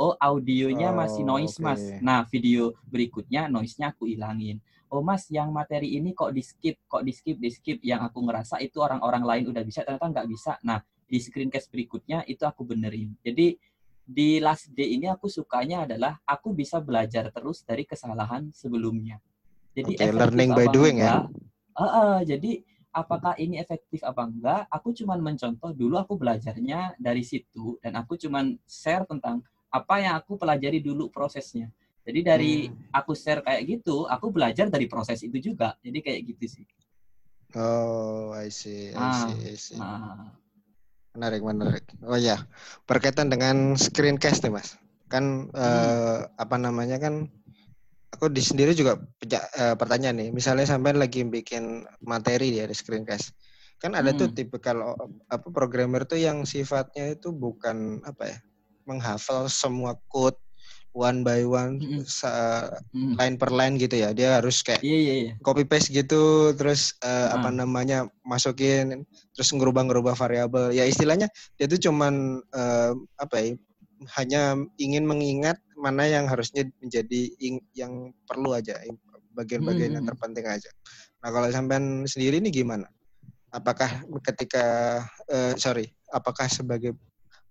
oh audionya oh, masih noise okay. mas nah video berikutnya noise-nya aku ilangin oh mas yang materi ini kok di skip kok di skip di skip yang aku ngerasa itu orang-orang lain udah bisa ternyata enggak bisa nah di screencast berikutnya itu aku benerin jadi di last day ini aku sukanya adalah aku bisa belajar terus dari kesalahan sebelumnya jadi okay, learning by doing ya? enggak, ya. Uh, uh, jadi apakah ini efektif apa enggak? Aku cuman mencontoh dulu aku belajarnya dari situ dan aku cuman share tentang apa yang aku pelajari dulu prosesnya. Jadi dari hmm. aku share kayak gitu, aku belajar dari proses itu juga. Jadi kayak gitu sih. Oh, I see, I ah, see, I see. Ah. Menarik, menarik. Oh ya, berkaitan dengan screencast nih, Mas. Kan hmm. eh, apa namanya kan aku di sendiri juga uh, pertanyaan nih. Misalnya sampai lagi bikin materi di screencast. Kan ada hmm. tuh tipe kalau apa programmer tuh yang sifatnya itu bukan apa ya? Menghafal semua code one by one mm -hmm. line per line gitu ya dia harus kayak yeah, yeah, yeah. copy paste gitu terus uh, uh. apa namanya masukin terus ngerubah-ngerubah variabel ya istilahnya dia tuh cuman uh, apa ya hanya ingin mengingat mana yang harusnya menjadi yang perlu aja, bagian-bagian hmm. yang terpenting aja. Nah kalau sampean sendiri ini gimana? Apakah ketika uh, sorry, apakah sebagai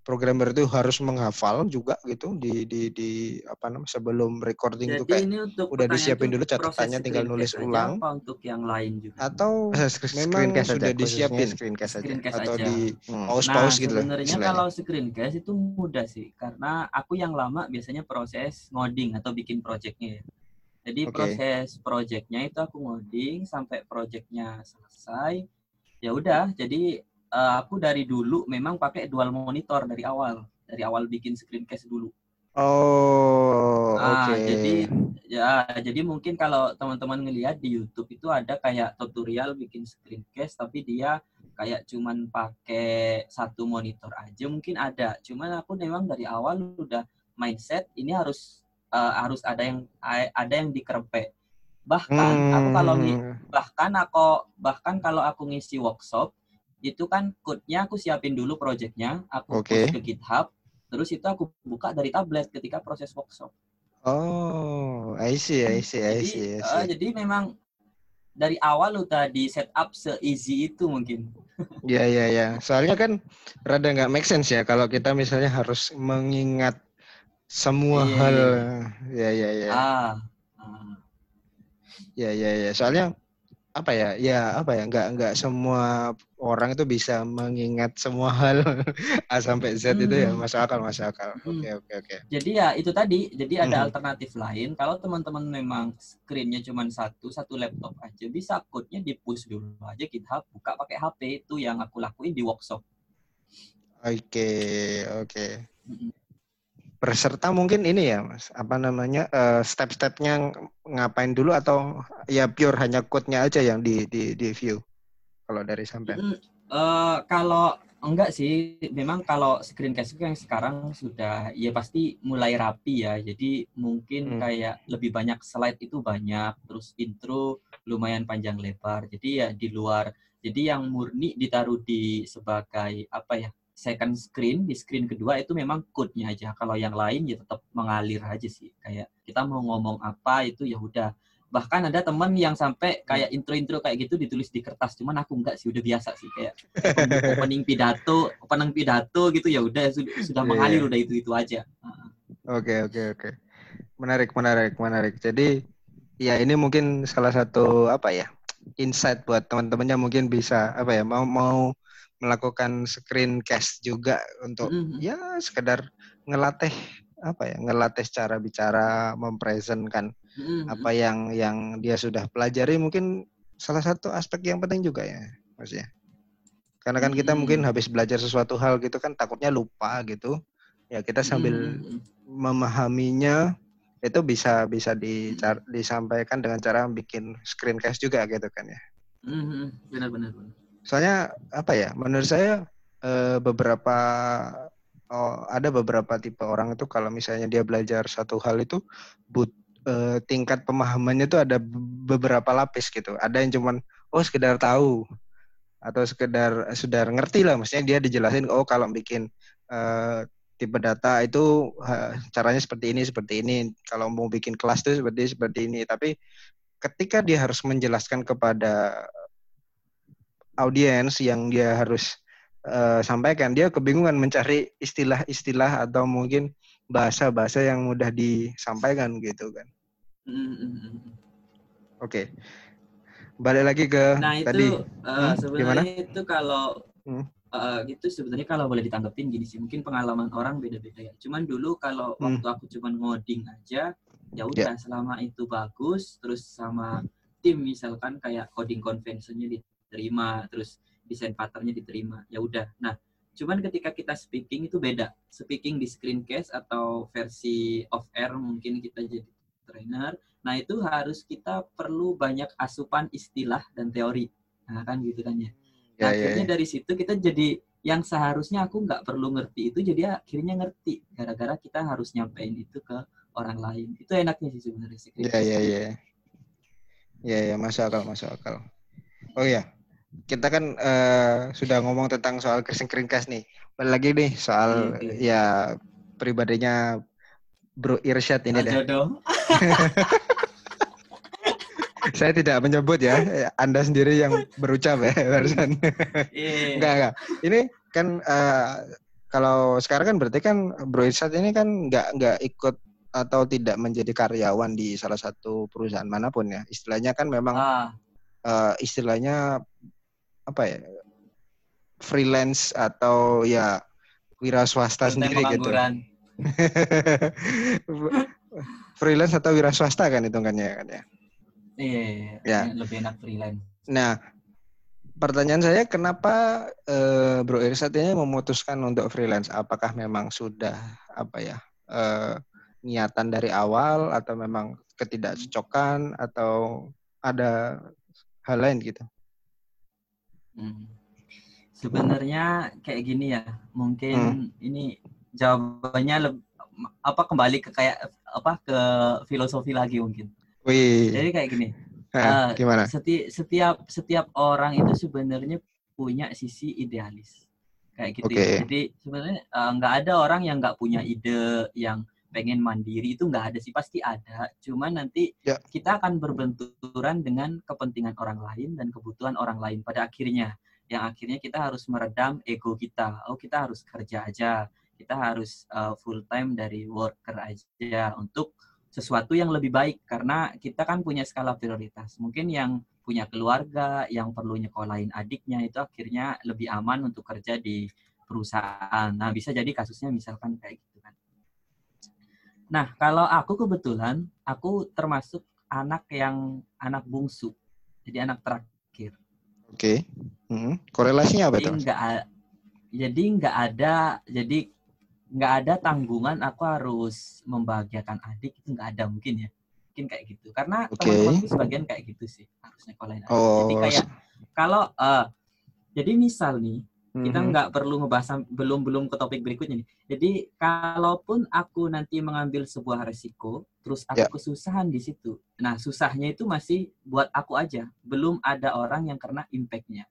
programmer itu harus menghafal juga gitu di di di apa namanya sebelum recording Jadi itu kayak ini untuk udah disiapin dulu catatannya tinggal nulis ulang. apa untuk yang lain juga? Atau memang sudah aja, disiapin screencast aja. Screencast atau aja. di hmm. pause pause nah, gitu sebenarnya kalau screencast itu mudah sih karena aku yang lama biasanya proses ngoding atau bikin projectnya ya. Jadi okay. proses projectnya itu aku ngoding sampai projectnya selesai ya udah. Jadi uh, aku dari dulu memang pakai dual monitor dari awal, dari awal bikin screencast dulu. Oh, nah, oke. Okay. Jadi ya, jadi mungkin kalau teman-teman ngelihat di YouTube itu ada kayak tutorial bikin screencast, tapi dia kayak cuman pakai satu monitor aja mungkin ada. Cuman aku memang dari awal udah mindset ini harus uh, harus ada yang ada yang dikerpe. Bahkan hmm. aku kalau bahkan aku bahkan kalau aku ngisi workshop itu kan code-nya aku siapin dulu project-nya, aku okay. post ke GitHub, terus itu aku buka dari tablet ketika proses workshop. Oh, I see, I see, I see. I see. Uh, jadi memang dari awal lu tadi setup se-easy itu mungkin. Iya, iya, iya. Soalnya kan rada nggak make sense ya kalau kita misalnya harus mengingat semua yeah. hal. Ya, ya, ya. Ah. ah. Ya, ya, ya. Soalnya apa ya ya apa ya nggak nggak semua orang itu bisa mengingat semua hal A sampai Z hmm. itu ya hmm. masuk akal masuk akal hmm. oke oke oke jadi ya itu tadi jadi ada hmm. alternatif lain kalau teman-teman memang screennya cuma satu satu laptop aja bisa code-nya di push dulu aja kita buka pakai HP itu yang aku lakuin di workshop oke okay, oke okay. Hmm berserta mungkin ini ya mas apa namanya uh, step-stepnya ngapain dulu atau ya pure hanya code-nya aja yang di di, di view kalau dari sampai mm, uh, kalau enggak sih memang kalau screen casting yang sekarang sudah ya pasti mulai rapi ya jadi mungkin hmm. kayak lebih banyak slide itu banyak terus intro lumayan panjang lebar jadi ya di luar jadi yang murni ditaruh di sebagai apa ya second screen di screen kedua itu memang code-nya aja. Kalau yang lain ya tetap mengalir aja sih. Kayak kita mau ngomong apa itu ya udah. Bahkan ada teman yang sampai kayak intro-intro kayak gitu ditulis di kertas. Cuman aku enggak sih, udah biasa sih kayak opening pidato, opening pidato gitu ya udah sudah, yeah. mengalir iya. udah itu-itu aja. Oke, oke, oke. Menarik, menarik, menarik. Jadi ya ini mungkin salah satu apa ya? insight buat teman-temannya mungkin bisa apa ya mau mau melakukan screen cast juga untuk mm -hmm. ya sekedar ngelatih apa ya ngelatih cara bicara mempresentkan mm -hmm. apa yang yang dia sudah pelajari mungkin salah satu aspek yang penting juga ya mas ya karena kan kita mm -hmm. mungkin habis belajar sesuatu hal gitu kan takutnya lupa gitu ya kita sambil mm -hmm. memahaminya itu bisa bisa dicar, disampaikan dengan cara bikin screencast juga gitu kan ya mm -hmm. benar benar benar soalnya apa ya menurut saya e, beberapa oh, ada beberapa tipe orang itu kalau misalnya dia belajar satu hal itu but e, tingkat pemahamannya itu ada beberapa lapis gitu. Ada yang cuman oh sekedar tahu. Atau sekedar sudah ngerti lah. Maksudnya dia dijelasin oh kalau bikin e, tipe data itu caranya seperti ini seperti ini. Kalau mau bikin kelas itu seperti seperti ini. Tapi ketika dia harus menjelaskan kepada audiens yang dia harus uh, sampaikan, dia kebingungan mencari istilah-istilah atau mungkin bahasa-bahasa yang mudah disampaikan gitu kan. Mm-hmm. Oke. Okay. Balik lagi ke nah, itu, tadi. Uh, hmm, sebenarnya gimana? itu kalau hmm. uh, itu sebenarnya kalau boleh ditanggepin gini sih, mungkin pengalaman orang beda-beda ya. Cuman dulu kalau hmm. waktu aku cuman ngoding aja, ya udah yeah. selama itu bagus, terus sama tim misalkan kayak coding conventionnya di diterima terus desain patternnya diterima ya udah nah cuman ketika kita speaking itu beda speaking di screencast atau versi off air mungkin kita jadi trainer nah itu harus kita perlu banyak asupan istilah dan teori. Nah kan gitu kan ya, nah, ya akhirnya ya, ya. dari situ kita jadi yang seharusnya aku nggak perlu ngerti itu jadi akhirnya ngerti. Gara-gara kita harus nyampein itu ke orang lain. Itu enaknya sih sebenarnya sih ya ya ya. Ya ya masuk akal masuk akal. Oh ya kita kan uh, sudah ngomong tentang soal kering keringkas nih. Balik lagi nih soal iya, iya. ya pribadinya Bro Irsyad ini deh. Saya tidak menyebut ya, Anda sendiri yang berucap ya barusan. Yeah. enggak, enggak. Ini kan uh, kalau sekarang kan berarti kan Bro Irsyad ini kan enggak enggak ikut atau tidak menjadi karyawan di salah satu perusahaan mana pun ya. Istilahnya kan memang ah. uh, istilahnya apa ya freelance atau ya wira swasta sendiri gitu. freelance atau wira swasta kan hitungannya kan ya. Iya, iya, iya, ya. lebih enak freelance. Nah, pertanyaan saya kenapa uh, Bro Irsat ini memutuskan untuk freelance? Apakah memang sudah apa ya uh, niatan dari awal atau memang ketidakcocokan atau ada hal lain gitu? Hmm. Sebenarnya kayak gini ya, mungkin hmm. ini jawabannya apa kembali ke kayak apa ke filosofi lagi mungkin. Wih. Jadi kayak gini. uh, gimana? Seti, setiap setiap orang itu sebenarnya punya sisi idealis kayak gitu. Okay. Ya. Jadi sebenarnya uh, nggak ada orang yang nggak punya ide yang pengen mandiri itu nggak ada sih pasti ada cuman nanti ya. kita akan berbenturan dengan kepentingan orang lain dan kebutuhan orang lain pada akhirnya yang akhirnya kita harus meredam ego kita oh kita harus kerja aja kita harus uh, full time dari worker aja untuk sesuatu yang lebih baik karena kita kan punya skala prioritas mungkin yang punya keluarga yang perlu nyekolahin adiknya itu akhirnya lebih aman untuk kerja di perusahaan. Nah, bisa jadi kasusnya misalkan kayak gitu kan. Nah, kalau aku kebetulan aku termasuk anak yang anak bungsu. Jadi anak terakhir. Oke. Okay. Hmm. Korelasinya apa jadi tuh? Enggak, jadi nggak ada jadi nggak ada tanggungan aku harus membahagiakan adik itu nggak ada mungkin ya mungkin kayak gitu karena okay. teman-temanku sebagian kayak gitu sih harusnya nyekolahin adik oh. jadi kayak kalau uh, jadi misal nih kita mhm. nggak perlu ngebahas belum belum ke topik berikutnya nih. Jadi kalaupun aku nanti mengambil sebuah resiko, terus aku yeah. kesusahan di situ. Nah susahnya itu masih buat aku aja, belum ada orang yang kena impactnya.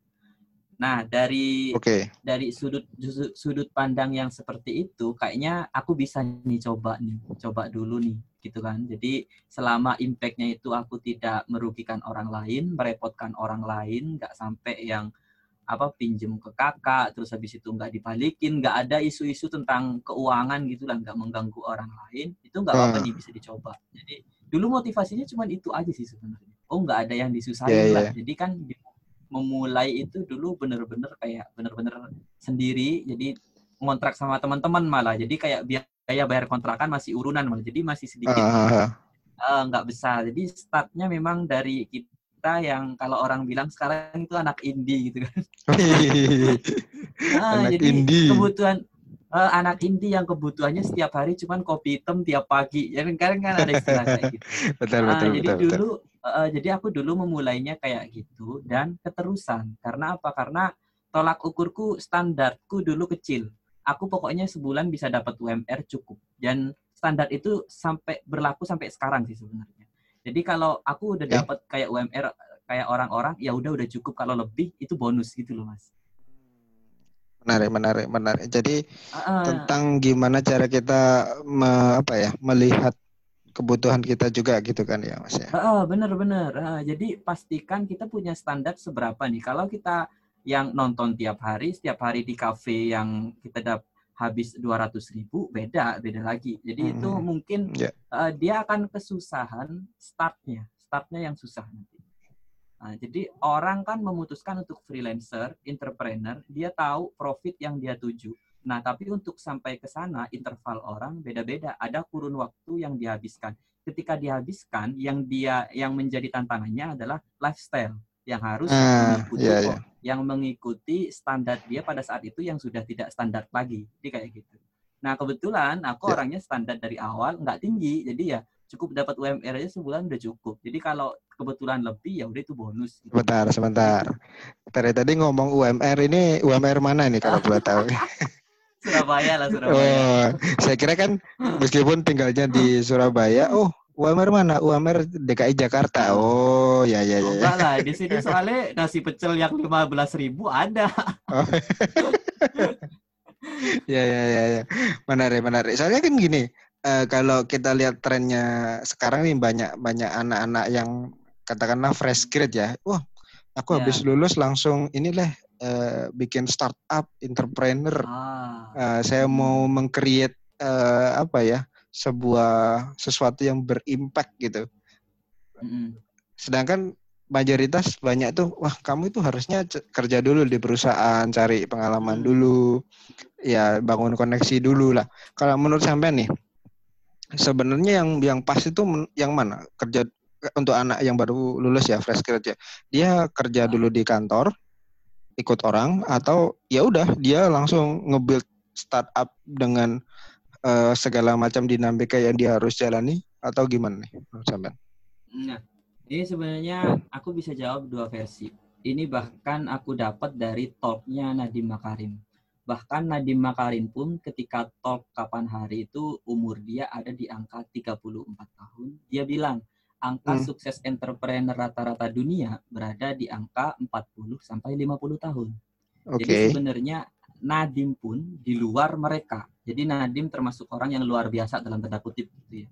Nah dari okay. dari sudut sudut pandang yang seperti itu, kayaknya aku bisa nih coba nih, coba dulu nih, gitu kan. Jadi selama impactnya itu aku tidak merugikan orang lain, merepotkan orang lain, nggak sampai yang apa pinjem ke kakak terus habis itu nggak dibalikin nggak ada isu-isu tentang keuangan gitu lah nggak mengganggu orang lain itu nggak apa-apa nih bisa dicoba jadi dulu motivasinya cuma itu aja sih sebenarnya oh nggak ada yang disusahin yeah, lah yeah. jadi kan memulai itu dulu bener-bener kayak bener-bener sendiri jadi ngontrak sama teman-teman malah jadi kayak biaya bayar kontrakan masih urunan malah jadi masih sedikit uh, nggak besar jadi startnya memang dari kita yang kalau orang bilang sekarang itu anak indie gitu kan. nah, anak jadi indie. kebutuhan uh, anak indie yang kebutuhannya setiap hari cuman kopi hitam tiap pagi. Ya kan kan ada istilah kayak gitu. betul, nah, betul, jadi betul, dulu betul. Uh, jadi aku dulu memulainya kayak gitu dan keterusan. Karena apa? Karena tolak ukurku standarku dulu kecil. Aku pokoknya sebulan bisa dapat UMR cukup dan standar itu sampai berlaku sampai sekarang sih sebenarnya. Jadi kalau aku udah dapat kayak UMR kayak orang-orang, ya udah udah cukup. Kalau lebih itu bonus gitu loh mas. Menarik, menarik, menarik. Jadi uh, tentang gimana cara kita me, apa ya melihat kebutuhan kita juga gitu kan ya mas ya. Uh, bener bener. Uh, jadi pastikan kita punya standar seberapa nih. Kalau kita yang nonton tiap hari, setiap hari di cafe yang kita dapat habis 200 ribu beda beda lagi jadi hmm. itu mungkin yeah. Ya. uh, dia akan kesusahan startnya startnya yang susah nanti nah, jadi orang kan memutuskan untuk freelancer entrepreneur dia tahu profit yang dia tuju nah tapi untuk sampai ke sana interval orang beda-beda ada kurun waktu yang dihabiskan ketika dihabiskan yang dia yang menjadi tantangannya adalah lifestyle yang harus uh, mengikuti yeah, yeah. yang mengikuti standar dia pada saat itu yang sudah tidak standar lagi. Jadi kayak gitu. Nah kebetulan aku yeah. orangnya standar dari awal nggak tinggi, jadi ya cukup dapat UMR aja sebulan udah cukup. Jadi kalau kebetulan lebih ya udah itu bonus. Gitu. Sebentar, sebentar. Tadi tadi ngomong UMR ini UMR mana nih kalau boleh tahu? Surabaya lah Surabaya. Oh, saya kira kan meskipun tinggalnya di Surabaya, oh UMR mana? UMR DKI Jakarta. Oh, ya ya ya. Enggak lah, di sini soalnya nasi pecel yang lima belas ribu ada. Oh. ya ya ya ya. Menarik menarik. Soalnya kan gini, uh, kalau kita lihat trennya sekarang nih banyak banyak anak-anak yang katakanlah fresh grade ya. Wah, aku ya. habis lulus langsung inilah uh, bikin startup, entrepreneur. Ah. Uh, saya mau mengcreate uh, apa ya? sebuah sesuatu yang berimpact gitu. Mm. Sedangkan mayoritas banyak tuh, wah kamu itu harusnya kerja dulu di perusahaan, cari pengalaman mm. dulu, ya bangun koneksi dulu lah. Kalau menurut sampean nih, sebenarnya yang yang pas itu yang mana? Kerja untuk anak yang baru lulus ya fresh kerja, dia kerja dulu di kantor, ikut orang atau ya udah dia langsung nge-build startup dengan uh, segala macam dinamika yang dia harus jalani atau gimana nih sampean? Nah, ini sebenarnya aku bisa jawab dua versi. Ini bahkan aku dapat dari talknya Nadiem Makarim. Bahkan Nadiem Makarim pun ketika talk kapan hari itu umur dia ada di angka 34 tahun. Dia bilang angka hmm. sukses entrepreneur rata-rata dunia berada di angka 40 sampai 50 tahun. Okay. Jadi sebenarnya Nadim pun di luar mereka. Jadi Nadim termasuk orang yang luar biasa dalam tanda kutip gitu ya.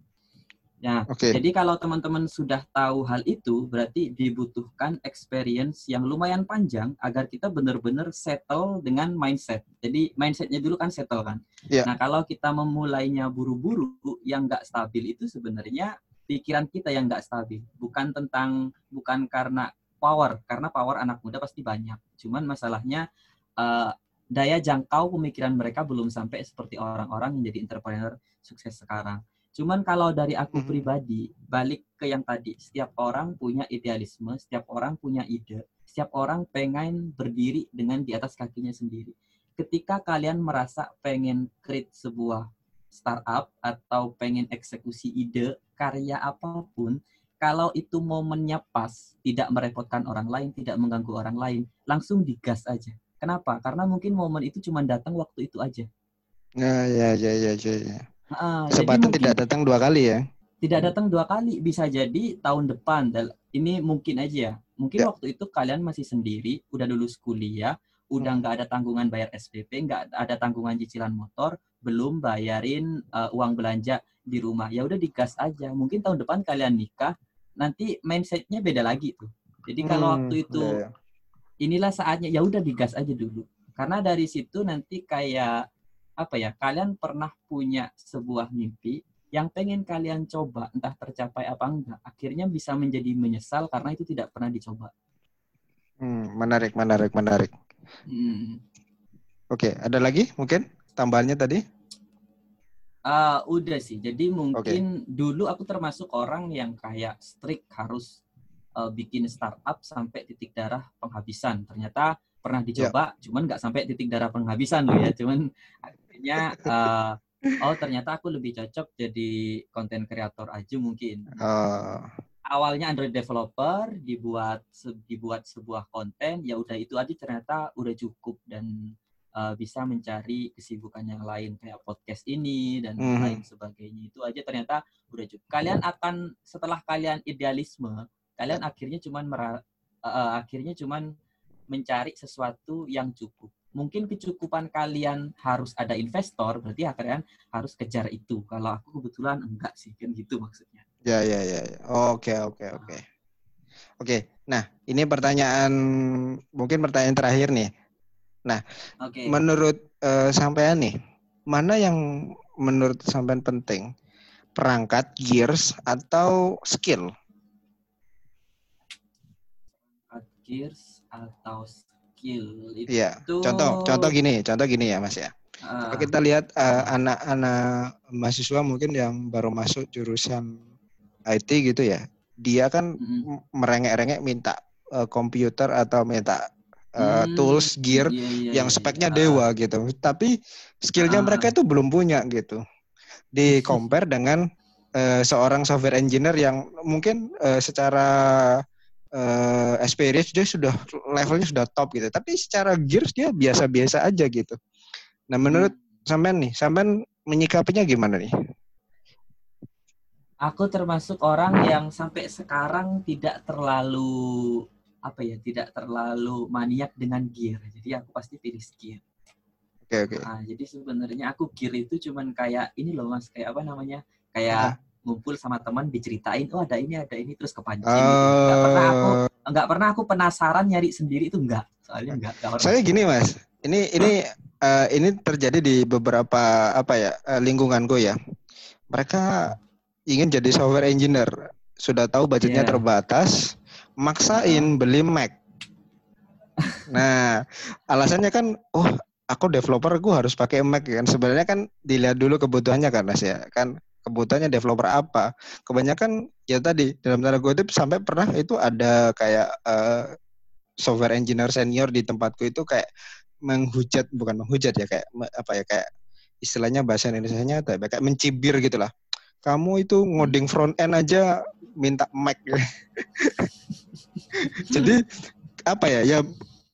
Nah, okay. jadi kalau teman-teman sudah tahu hal itu, berarti dibutuhkan experience yang lumayan panjang agar kita benar-benar settle dengan mindset. Jadi mindsetnya dulu kan settle kan. Yeah. Nah, kalau kita memulainya buru-buru yang nggak stabil itu sebenarnya pikiran kita yang nggak stabil. Bukan tentang, bukan karena power karena power anak muda pasti banyak. Cuman masalahnya uh, daya jangkau pemikiran mereka belum sampai seperti orang-orang yang jadi entrepreneur sukses sekarang. Cuman kalau dari aku hmm. pribadi, balik ke yang tadi, setiap orang punya idealisme, setiap orang punya ide, setiap orang pengen berdiri dengan di atas kakinya sendiri. Ketika kalian merasa pengen create sebuah startup atau pengen eksekusi ide, karya apa pun, kalau itu momennya pas, tidak merepotkan orang lain, tidak mengganggu orang lain, langsung digas aja. Kenapa? Karena mungkin momen itu cuma datang waktu itu aja. Ya, ya, ya, ya, ya. ya. Uh, Kesempatan tidak datang dua kali ya? Tidak datang dua kali, bisa jadi tahun depan. Ini mungkin aja ya. Mungkin ya. waktu itu kalian masih sendiri, udah lulus kuliah, udah hmm. nggak ada tanggungan bayar SPP, nggak ada tanggungan cicilan motor, belum bayarin uh, uang belanja di rumah. Ya udah digas aja. Mungkin tahun depan kalian nikah, nanti mindsetnya beda lagi tuh. Jadi kalau hmm, waktu itu ya, ya. inilah saatnya, ya udah digas aja dulu. Karena dari situ nanti kayak apa ya kalian pernah punya sebuah mimpi yang pengen kalian coba entah tercapai apa enggak akhirnya bisa menjadi menyesal karena itu tidak pernah dicoba hmm, menarik menarik menarik hmm. oke ada lagi mungkin tambahannya tadi uh, udah sih jadi mungkin okay. dulu aku termasuk orang yang kayak strict harus uh, bikin startup sampai titik darah penghabisan ternyata pernah dicoba yeah. cuman nggak sampai titik darah penghabisan loh ya cuman akhirnya uh, oh ternyata aku lebih cocok jadi konten kreator aja mungkin. Uh. Awalnya Android developer dibuat dibuat sebuah konten ya udah itu aja ternyata udah cukup dan uh, bisa mencari kesibukan yang lain kayak podcast ini dan mm. lain sebagainya itu aja ternyata udah cukup. Kalian akan setelah kalian idealisme kalian akhirnya cuman uh, akhirnya cuman mencari sesuatu yang cukup mungkin kecukupan kalian harus ada investor, berarti kalian harus kejar itu. Kalau aku kebetulan enggak sih, kan gitu maksudnya. Ya, ya, ya. ya. Oke, oke, oke. Oke, nah ini pertanyaan, mungkin pertanyaan terakhir nih. Nah, okay. menurut uh, sampean nih, mana yang menurut sampean penting? Perangkat, gears, atau skill? Perangkat, gears, atau skill itu Iya. Contoh contoh gini, contoh gini ya Mas ya. Uh, kita lihat eh, anak-anak uh, mahasiswa mungkin yang baru masuk jurusan IT gitu ya. Dia kan uh, merengek-rengek minta uh, komputer atau minta uh, hmm, tools, gear iya, iya, yang iya, speknya iya. dewa gitu. Tapi skillnya uh, mereka itu belum punya gitu. Di compare dengan uh, seorang software engineer yang mungkin uh, secara uh, experience dia sudah levelnya sudah top gitu. Tapi secara gears dia biasa-biasa aja gitu. Nah, menurut hmm. sampean nih, sampean menyikapinya gimana nih? Aku termasuk orang yang sampai sekarang tidak terlalu apa ya, tidak terlalu maniak dengan gear. Jadi aku pasti pilih gear. Oke, okay, oke. Okay. Nah, jadi sebenarnya aku gear itu cuman kayak ini loh Mas, kayak apa namanya? Kayak ngumpul sama teman diceritain oh ada ini ada ini terus kepancing uh, gitu. nggak pernah aku nggak pernah aku penasaran nyari sendiri itu enggak soalnya enggak, enggak saya gini mas ini ini uh, ini terjadi di beberapa apa ya uh, lingkungan gue ya mereka ingin jadi software engineer sudah tahu budgetnya yeah. terbatas maksain beli Mac nah alasannya kan oh aku developer gue harus pakai Mac kan sebenarnya kan dilihat dulu kebutuhannya kan mas ya kan kebutuhannya developer apa. Kebanyakan ya tadi dalam tanda kutip sampai pernah itu ada kayak uh, software engineer senior di tempatku itu kayak menghujat bukan menghujat ya kayak apa ya kayak istilahnya bahasa Indonesia-nya kayak mencibir gitu lah. Kamu itu ngoding front end aja minta Mac. Jadi apa ya ya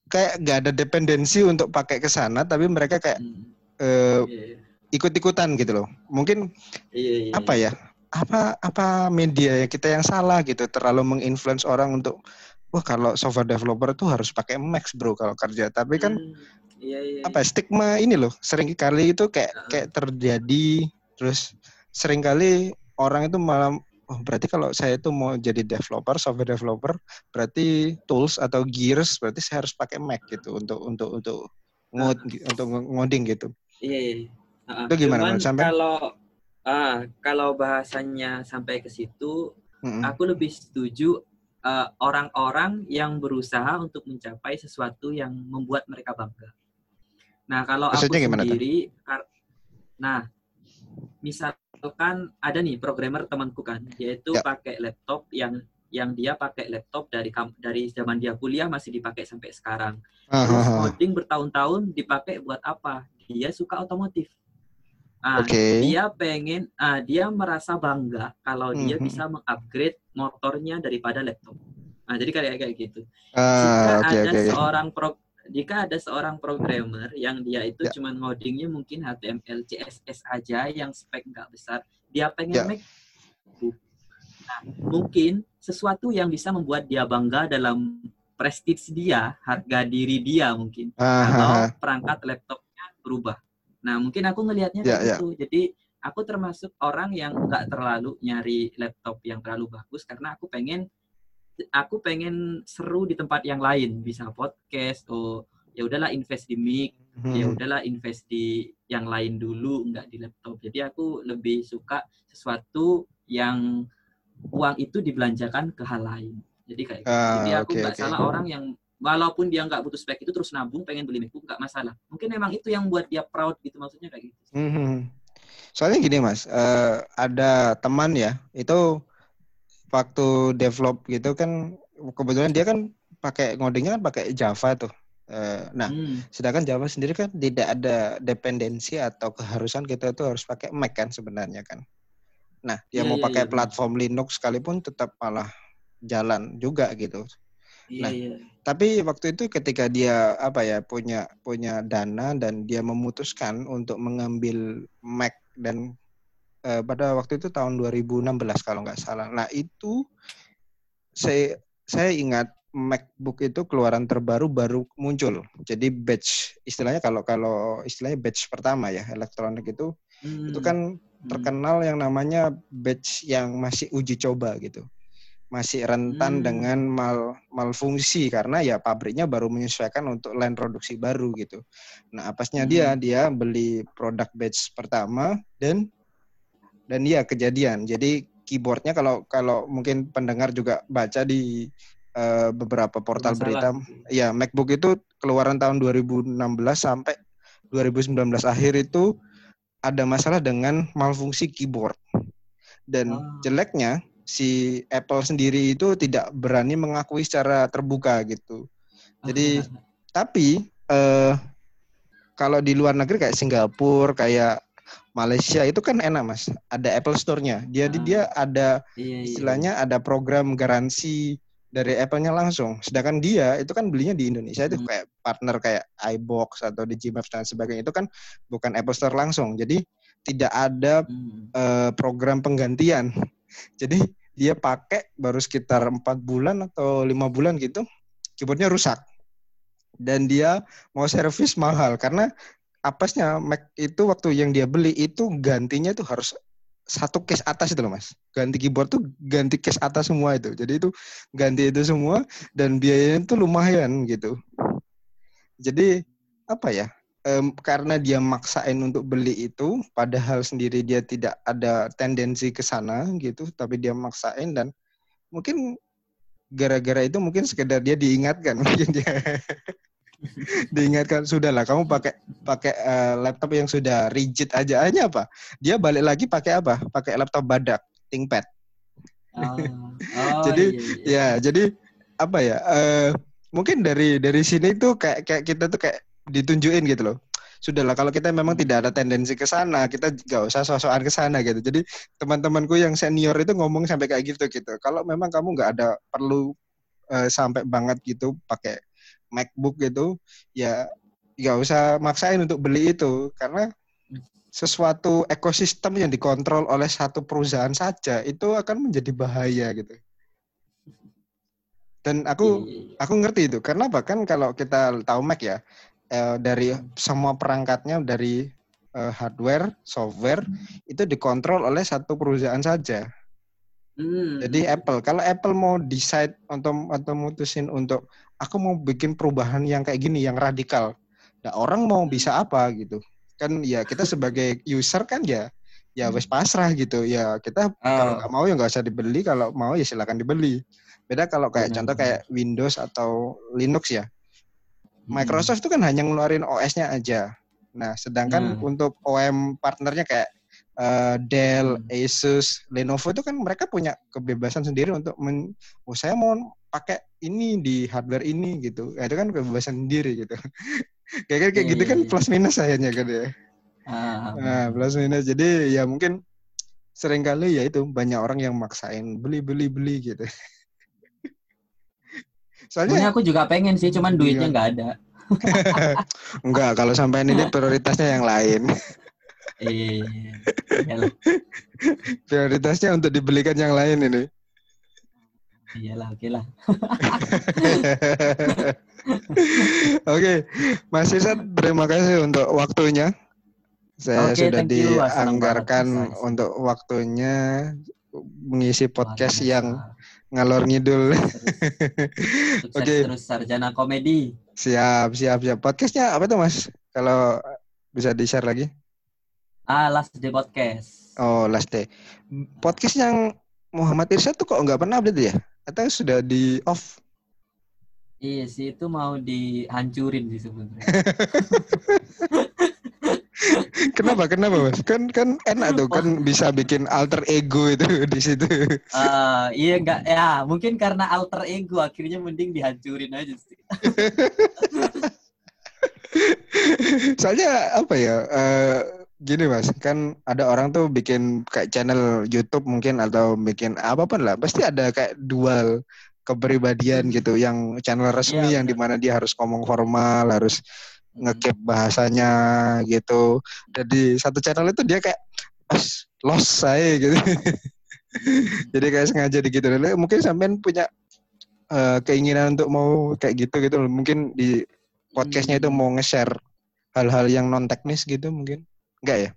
kayak gak ada dependensi untuk pakai ke sana tapi mereka kayak hmm. uh, yeah, yeah ikut-ikutan gitu loh. Mungkin iya, iya, apa ya? Apa apa media ya kita yang salah gitu terlalu menginfluence orang untuk wah kalau software developer tuh harus pakai Max bro kalau kerja. Tapi kan hmm, iya, iya, apa ya, stigma ini loh sering kali itu kayak uh kayak terjadi terus sering kali orang itu malah oh berarti kalau saya itu mau jadi developer software developer berarti tools atau gears berarti saya harus pakai Mac gitu untuk untuk untuk ngod untuk ngoding gitu. Iya. Uh, itu gimana cuman sampai? Kalau uh, kalau bahasanya sampai ke situ, mm -hmm. aku lebih setuju eh, orang-orang yang berusaha untuk mencapai sesuatu yang membuat mereka bangga. Nah, kalau Maksudnya aku tuh? sendiri, nah, misalkan ada nih programmer temanku kan, yaitu Ya. pakai laptop yang yang dia pakai laptop dari dari zaman dia kuliah masih dipakai sampai sekarang. Ah, Terus ah, ah. coding bertahun-tahun dipakai buat apa? Dia suka otomotif. Ah, Oke. dia pengen, ah, dia merasa bangga kalau dia Mhm. bisa mengupgrade motornya daripada laptop. Nah, jadi kayak kayak gitu. Jika Ah, oke ada oke. seorang pro, jika ada seorang programmer yang dia itu Ya. cuman ngodingnya mungkin HTML, CSS aja yang spek nggak besar, dia pengen Ya. MacBook. Nah, mungkin sesuatu yang bisa membuat dia bangga dalam prestige dia, harga diri dia mungkin kalau ah. perangkat laptopnya berubah. Nah, mungkin aku ngelihatnya Ya, kayak ya. gitu. Jadi aku termasuk orang yang nggak terlalu nyari laptop yang terlalu bagus karena aku pengen aku pengen seru di tempat yang lain, bisa podcast, oh ya udahlah invest di mic, ya Hmm. udahlah invest di yang lain dulu, nggak di laptop. Jadi aku lebih suka sesuatu yang uang itu dibelanjakan ke hal lain. Jadi kayak. Ah, Jadi aku nggak oke. salah orang yang walaupun dia nggak butuh spek itu terus nabung pengen beli MacBook nggak masalah. Mungkin memang itu yang buat dia proud gitu maksudnya kayak gitu. Mhm. Soalnya gini mas, eh, ada teman ya, itu waktu develop gitu kan, kebetulan dia kan pakai ngodingnya kan pakai Java tuh. Eh, nah, Hmm. sedangkan Java sendiri kan tidak ada dependensi atau keharusan kita tuh harus pakai Mac kan sebenarnya kan. Nah, dia Iya, mau iya, pakai benar. platform Linux sekalipun tetap malah jalan juga gitu. Iya, Nah, iya. Tapi waktu itu ketika dia apa ya punya punya dana dan dia memutuskan untuk mengambil Mac dan eh, pada waktu itu tahun 2016 kalau nggak salah. Nah itu saya saya ingat MacBook itu keluaran terbaru baru muncul. Jadi batch istilahnya kalau kalau istilahnya batch pertama ya elektronik itu itu Hmm. kan Hmm. terkenal yang namanya batch yang masih uji coba gitu. Masih rentan Hmm. dengan mal malfungsi karena ya pabriknya baru menyesuaikan untuk line produksi baru gitu. Nah, apesnya dia Hmm. dia beli produk batch pertama dan dan ya kejadian. Jadi keyboardnya kalau kalau mungkin pendengar juga baca di eh, beberapa portal berita, Bermasalah. ya MacBook itu keluaran tahun 2016 sampai 2019 akhir itu ada masalah dengan malfungsi keyboard. Dan Ah. jeleknya si Apple sendiri itu tidak berani mengakui secara terbuka gitu. Jadi tapi eh kalau di luar negeri kayak Singapura, kayak Malaysia itu kan enak mas, ada Apple Store-nya. Dia Ah. dia ada Iya, iya. istilahnya ada program garansi dari Apple-nya langsung. Sedangkan dia itu kan belinya di Indonesia itu Hmm. kayak partner kayak iBox atau Digimaps dan sebagainya itu kan bukan Apple Store langsung. Jadi tidak ada Hmm. eh, program penggantian. Jadi dia pakai baru sekitar empat bulan atau lima bulan gitu, keyboardnya rusak. Dan dia mau servis mahal karena apesnya Mac itu waktu yang dia beli itu gantinya tuh harus satu case atas itu loh mas. Ganti keyboard tuh ganti case atas semua itu. Jadi itu ganti itu semua dan biayanya tuh lumayan gitu. Jadi apa ya? em, karena dia maksain untuk beli itu, padahal sendiri dia tidak ada tendensi ke sana gitu, tapi dia maksain dan mungkin gara-gara itu mungkin sekedar dia diingatkan, mungkin dia diingatkan sudahlah kamu pakai pakai eh, laptop yang sudah rigid aja aja apa? Dia balik lagi pakai apa? Pakai laptop badak, ThinkPad. Ah. Oh, Jadi, iya, iya. Ya, jadi apa ya? eh mungkin dari dari sini tuh kayak kayak kita tuh kayak ditunjukin gitu loh. Sudahlah kalau kita memang tidak ada tendensi ke sana, kita gak usah sosokan ke sana gitu. Jadi teman-temanku yang senior itu ngomong sampai kayak gitu gitu. Kalau memang kamu nggak ada perlu eh, sampai banget gitu pakai MacBook gitu, ya nggak usah maksain untuk beli itu karena sesuatu ekosistem yang dikontrol oleh satu perusahaan saja itu akan menjadi bahaya gitu. Dan aku Iya, aku ngerti itu karena bahkan kalau kita tahu Mac ya eh, dari semua perangkatnya dari eh, hardware, software itu dikontrol oleh satu perusahaan saja. Hmm. Jadi Apple kalau Apple mau decide untuk atau mutusin untuk aku mau bikin perubahan yang kayak gini yang radikal. Nah, orang mau bisa apa gitu. Kan ya kita sebagai user kan ya ya wes pasrah gitu. Ya kita kalau Oh. nggak mau ya nggak usah dibeli, kalau mau ya silakan dibeli. Beda kalau kayak Benar, contoh kayak Windows atau Linux ya. Hmm. Microsoft itu kan hanya ngeluarin OS-nya aja. Nah, sedangkan Nah. untuk OEM partnernya kayak eh, Dell, Hmm. Asus, Lenovo itu kan mereka punya kebebasan sendiri untuk men, oh saya mau pakai ini di hardware ini gitu. Ya, itu kan kebebasan sendiri gitu. kayak kayak Iya, gitu iya, kan iya. plus minus sayanya kan ya. Ah, Nah, plus minus. Jadi ya mungkin sering kali ya itu banyak orang yang maksain beli beli beli gitu. Soalnya aku juga pengen sih, cuman duitnya Iya. nggak ada. enggak kalau sampai ini prioritasnya yang lain. Iya, Prioritasnya untuk dibelikan yang lain ini. Iyalah, oke lah. Oke, Mas Irsad, terima kasih untuk waktunya. Saya Oke, sudah dianggarkan untuk waktunya mengisi podcast biasa. yang ngalor ngidul. Oke. terus sarjana komedi. Siap, siap, siap. Podcastnya apa tuh Mas? Kalau bisa di-share lagi? Ah, last day podcast. Oh, last day. Podcast yang Muhammad Irsad tuh kok nggak pernah update ya? Atau sudah di off? Iya sih, itu mau dihancurin sih sebenarnya. Kenapa? Kenapa Mas? Kan kan enak tuh, kan bisa bikin alter ego itu di situ. Eh, iya enggak ya, mungkin karena alter ego akhirnya mending dihancurin aja sih. Soalnya apa ya? eh, gini mas, kan ada orang tuh bikin kayak channel YouTube mungkin atau bikin apa pun lah, pasti ada kayak dual kepribadian gitu, yang channel resmi Iya, yang di mana dia harus ngomong formal, harus ngekip bahasanya gitu. Jadi satu channel itu dia kayak "As, lost saya gitu. Jadi kayak sengaja gitu. Mungkin sampean punya eh, keinginan untuk mau kayak gitu gitu. Mungkin di podcastnya itu Hmm. mau nge-share hal-hal yang non teknis gitu mungkin. Enggak ya?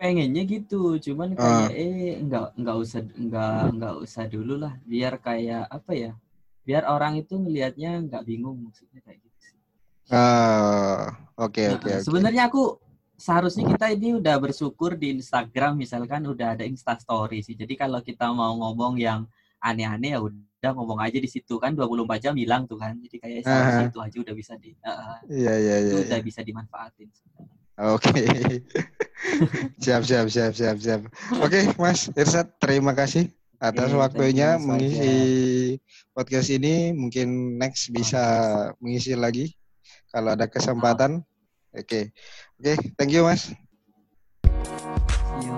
Pengennya gitu cuman Ah. kayak eh nggak nggak usah nggak nggak usah dulu lah biar kayak apa ya biar orang itu ngelihatnya nggak bingung maksudnya kayak gitu sih. Ah, oke Nah, oke sebenarnya aku seharusnya kita ini udah bersyukur di Instagram misalkan udah ada Insta Story sih jadi kalau kita mau ngomong yang aneh-aneh ya udah ngomong aja di situ kan 24 jam hilang tuh kan jadi kayak seharusnya Aha. itu aja udah bisa di eh, eh, Iya iya itu iya. udah iya. bisa dimanfaatin Oke. siap siap siap siap siap. Oke, Mas Irsad, terima kasih atas Oke, thank waktunya mengisi podcast ini. Mungkin next bisa mengisi lagi kalau ada kesempatan. Oke. Oke, thank you, Mas. See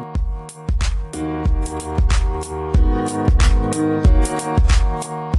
you.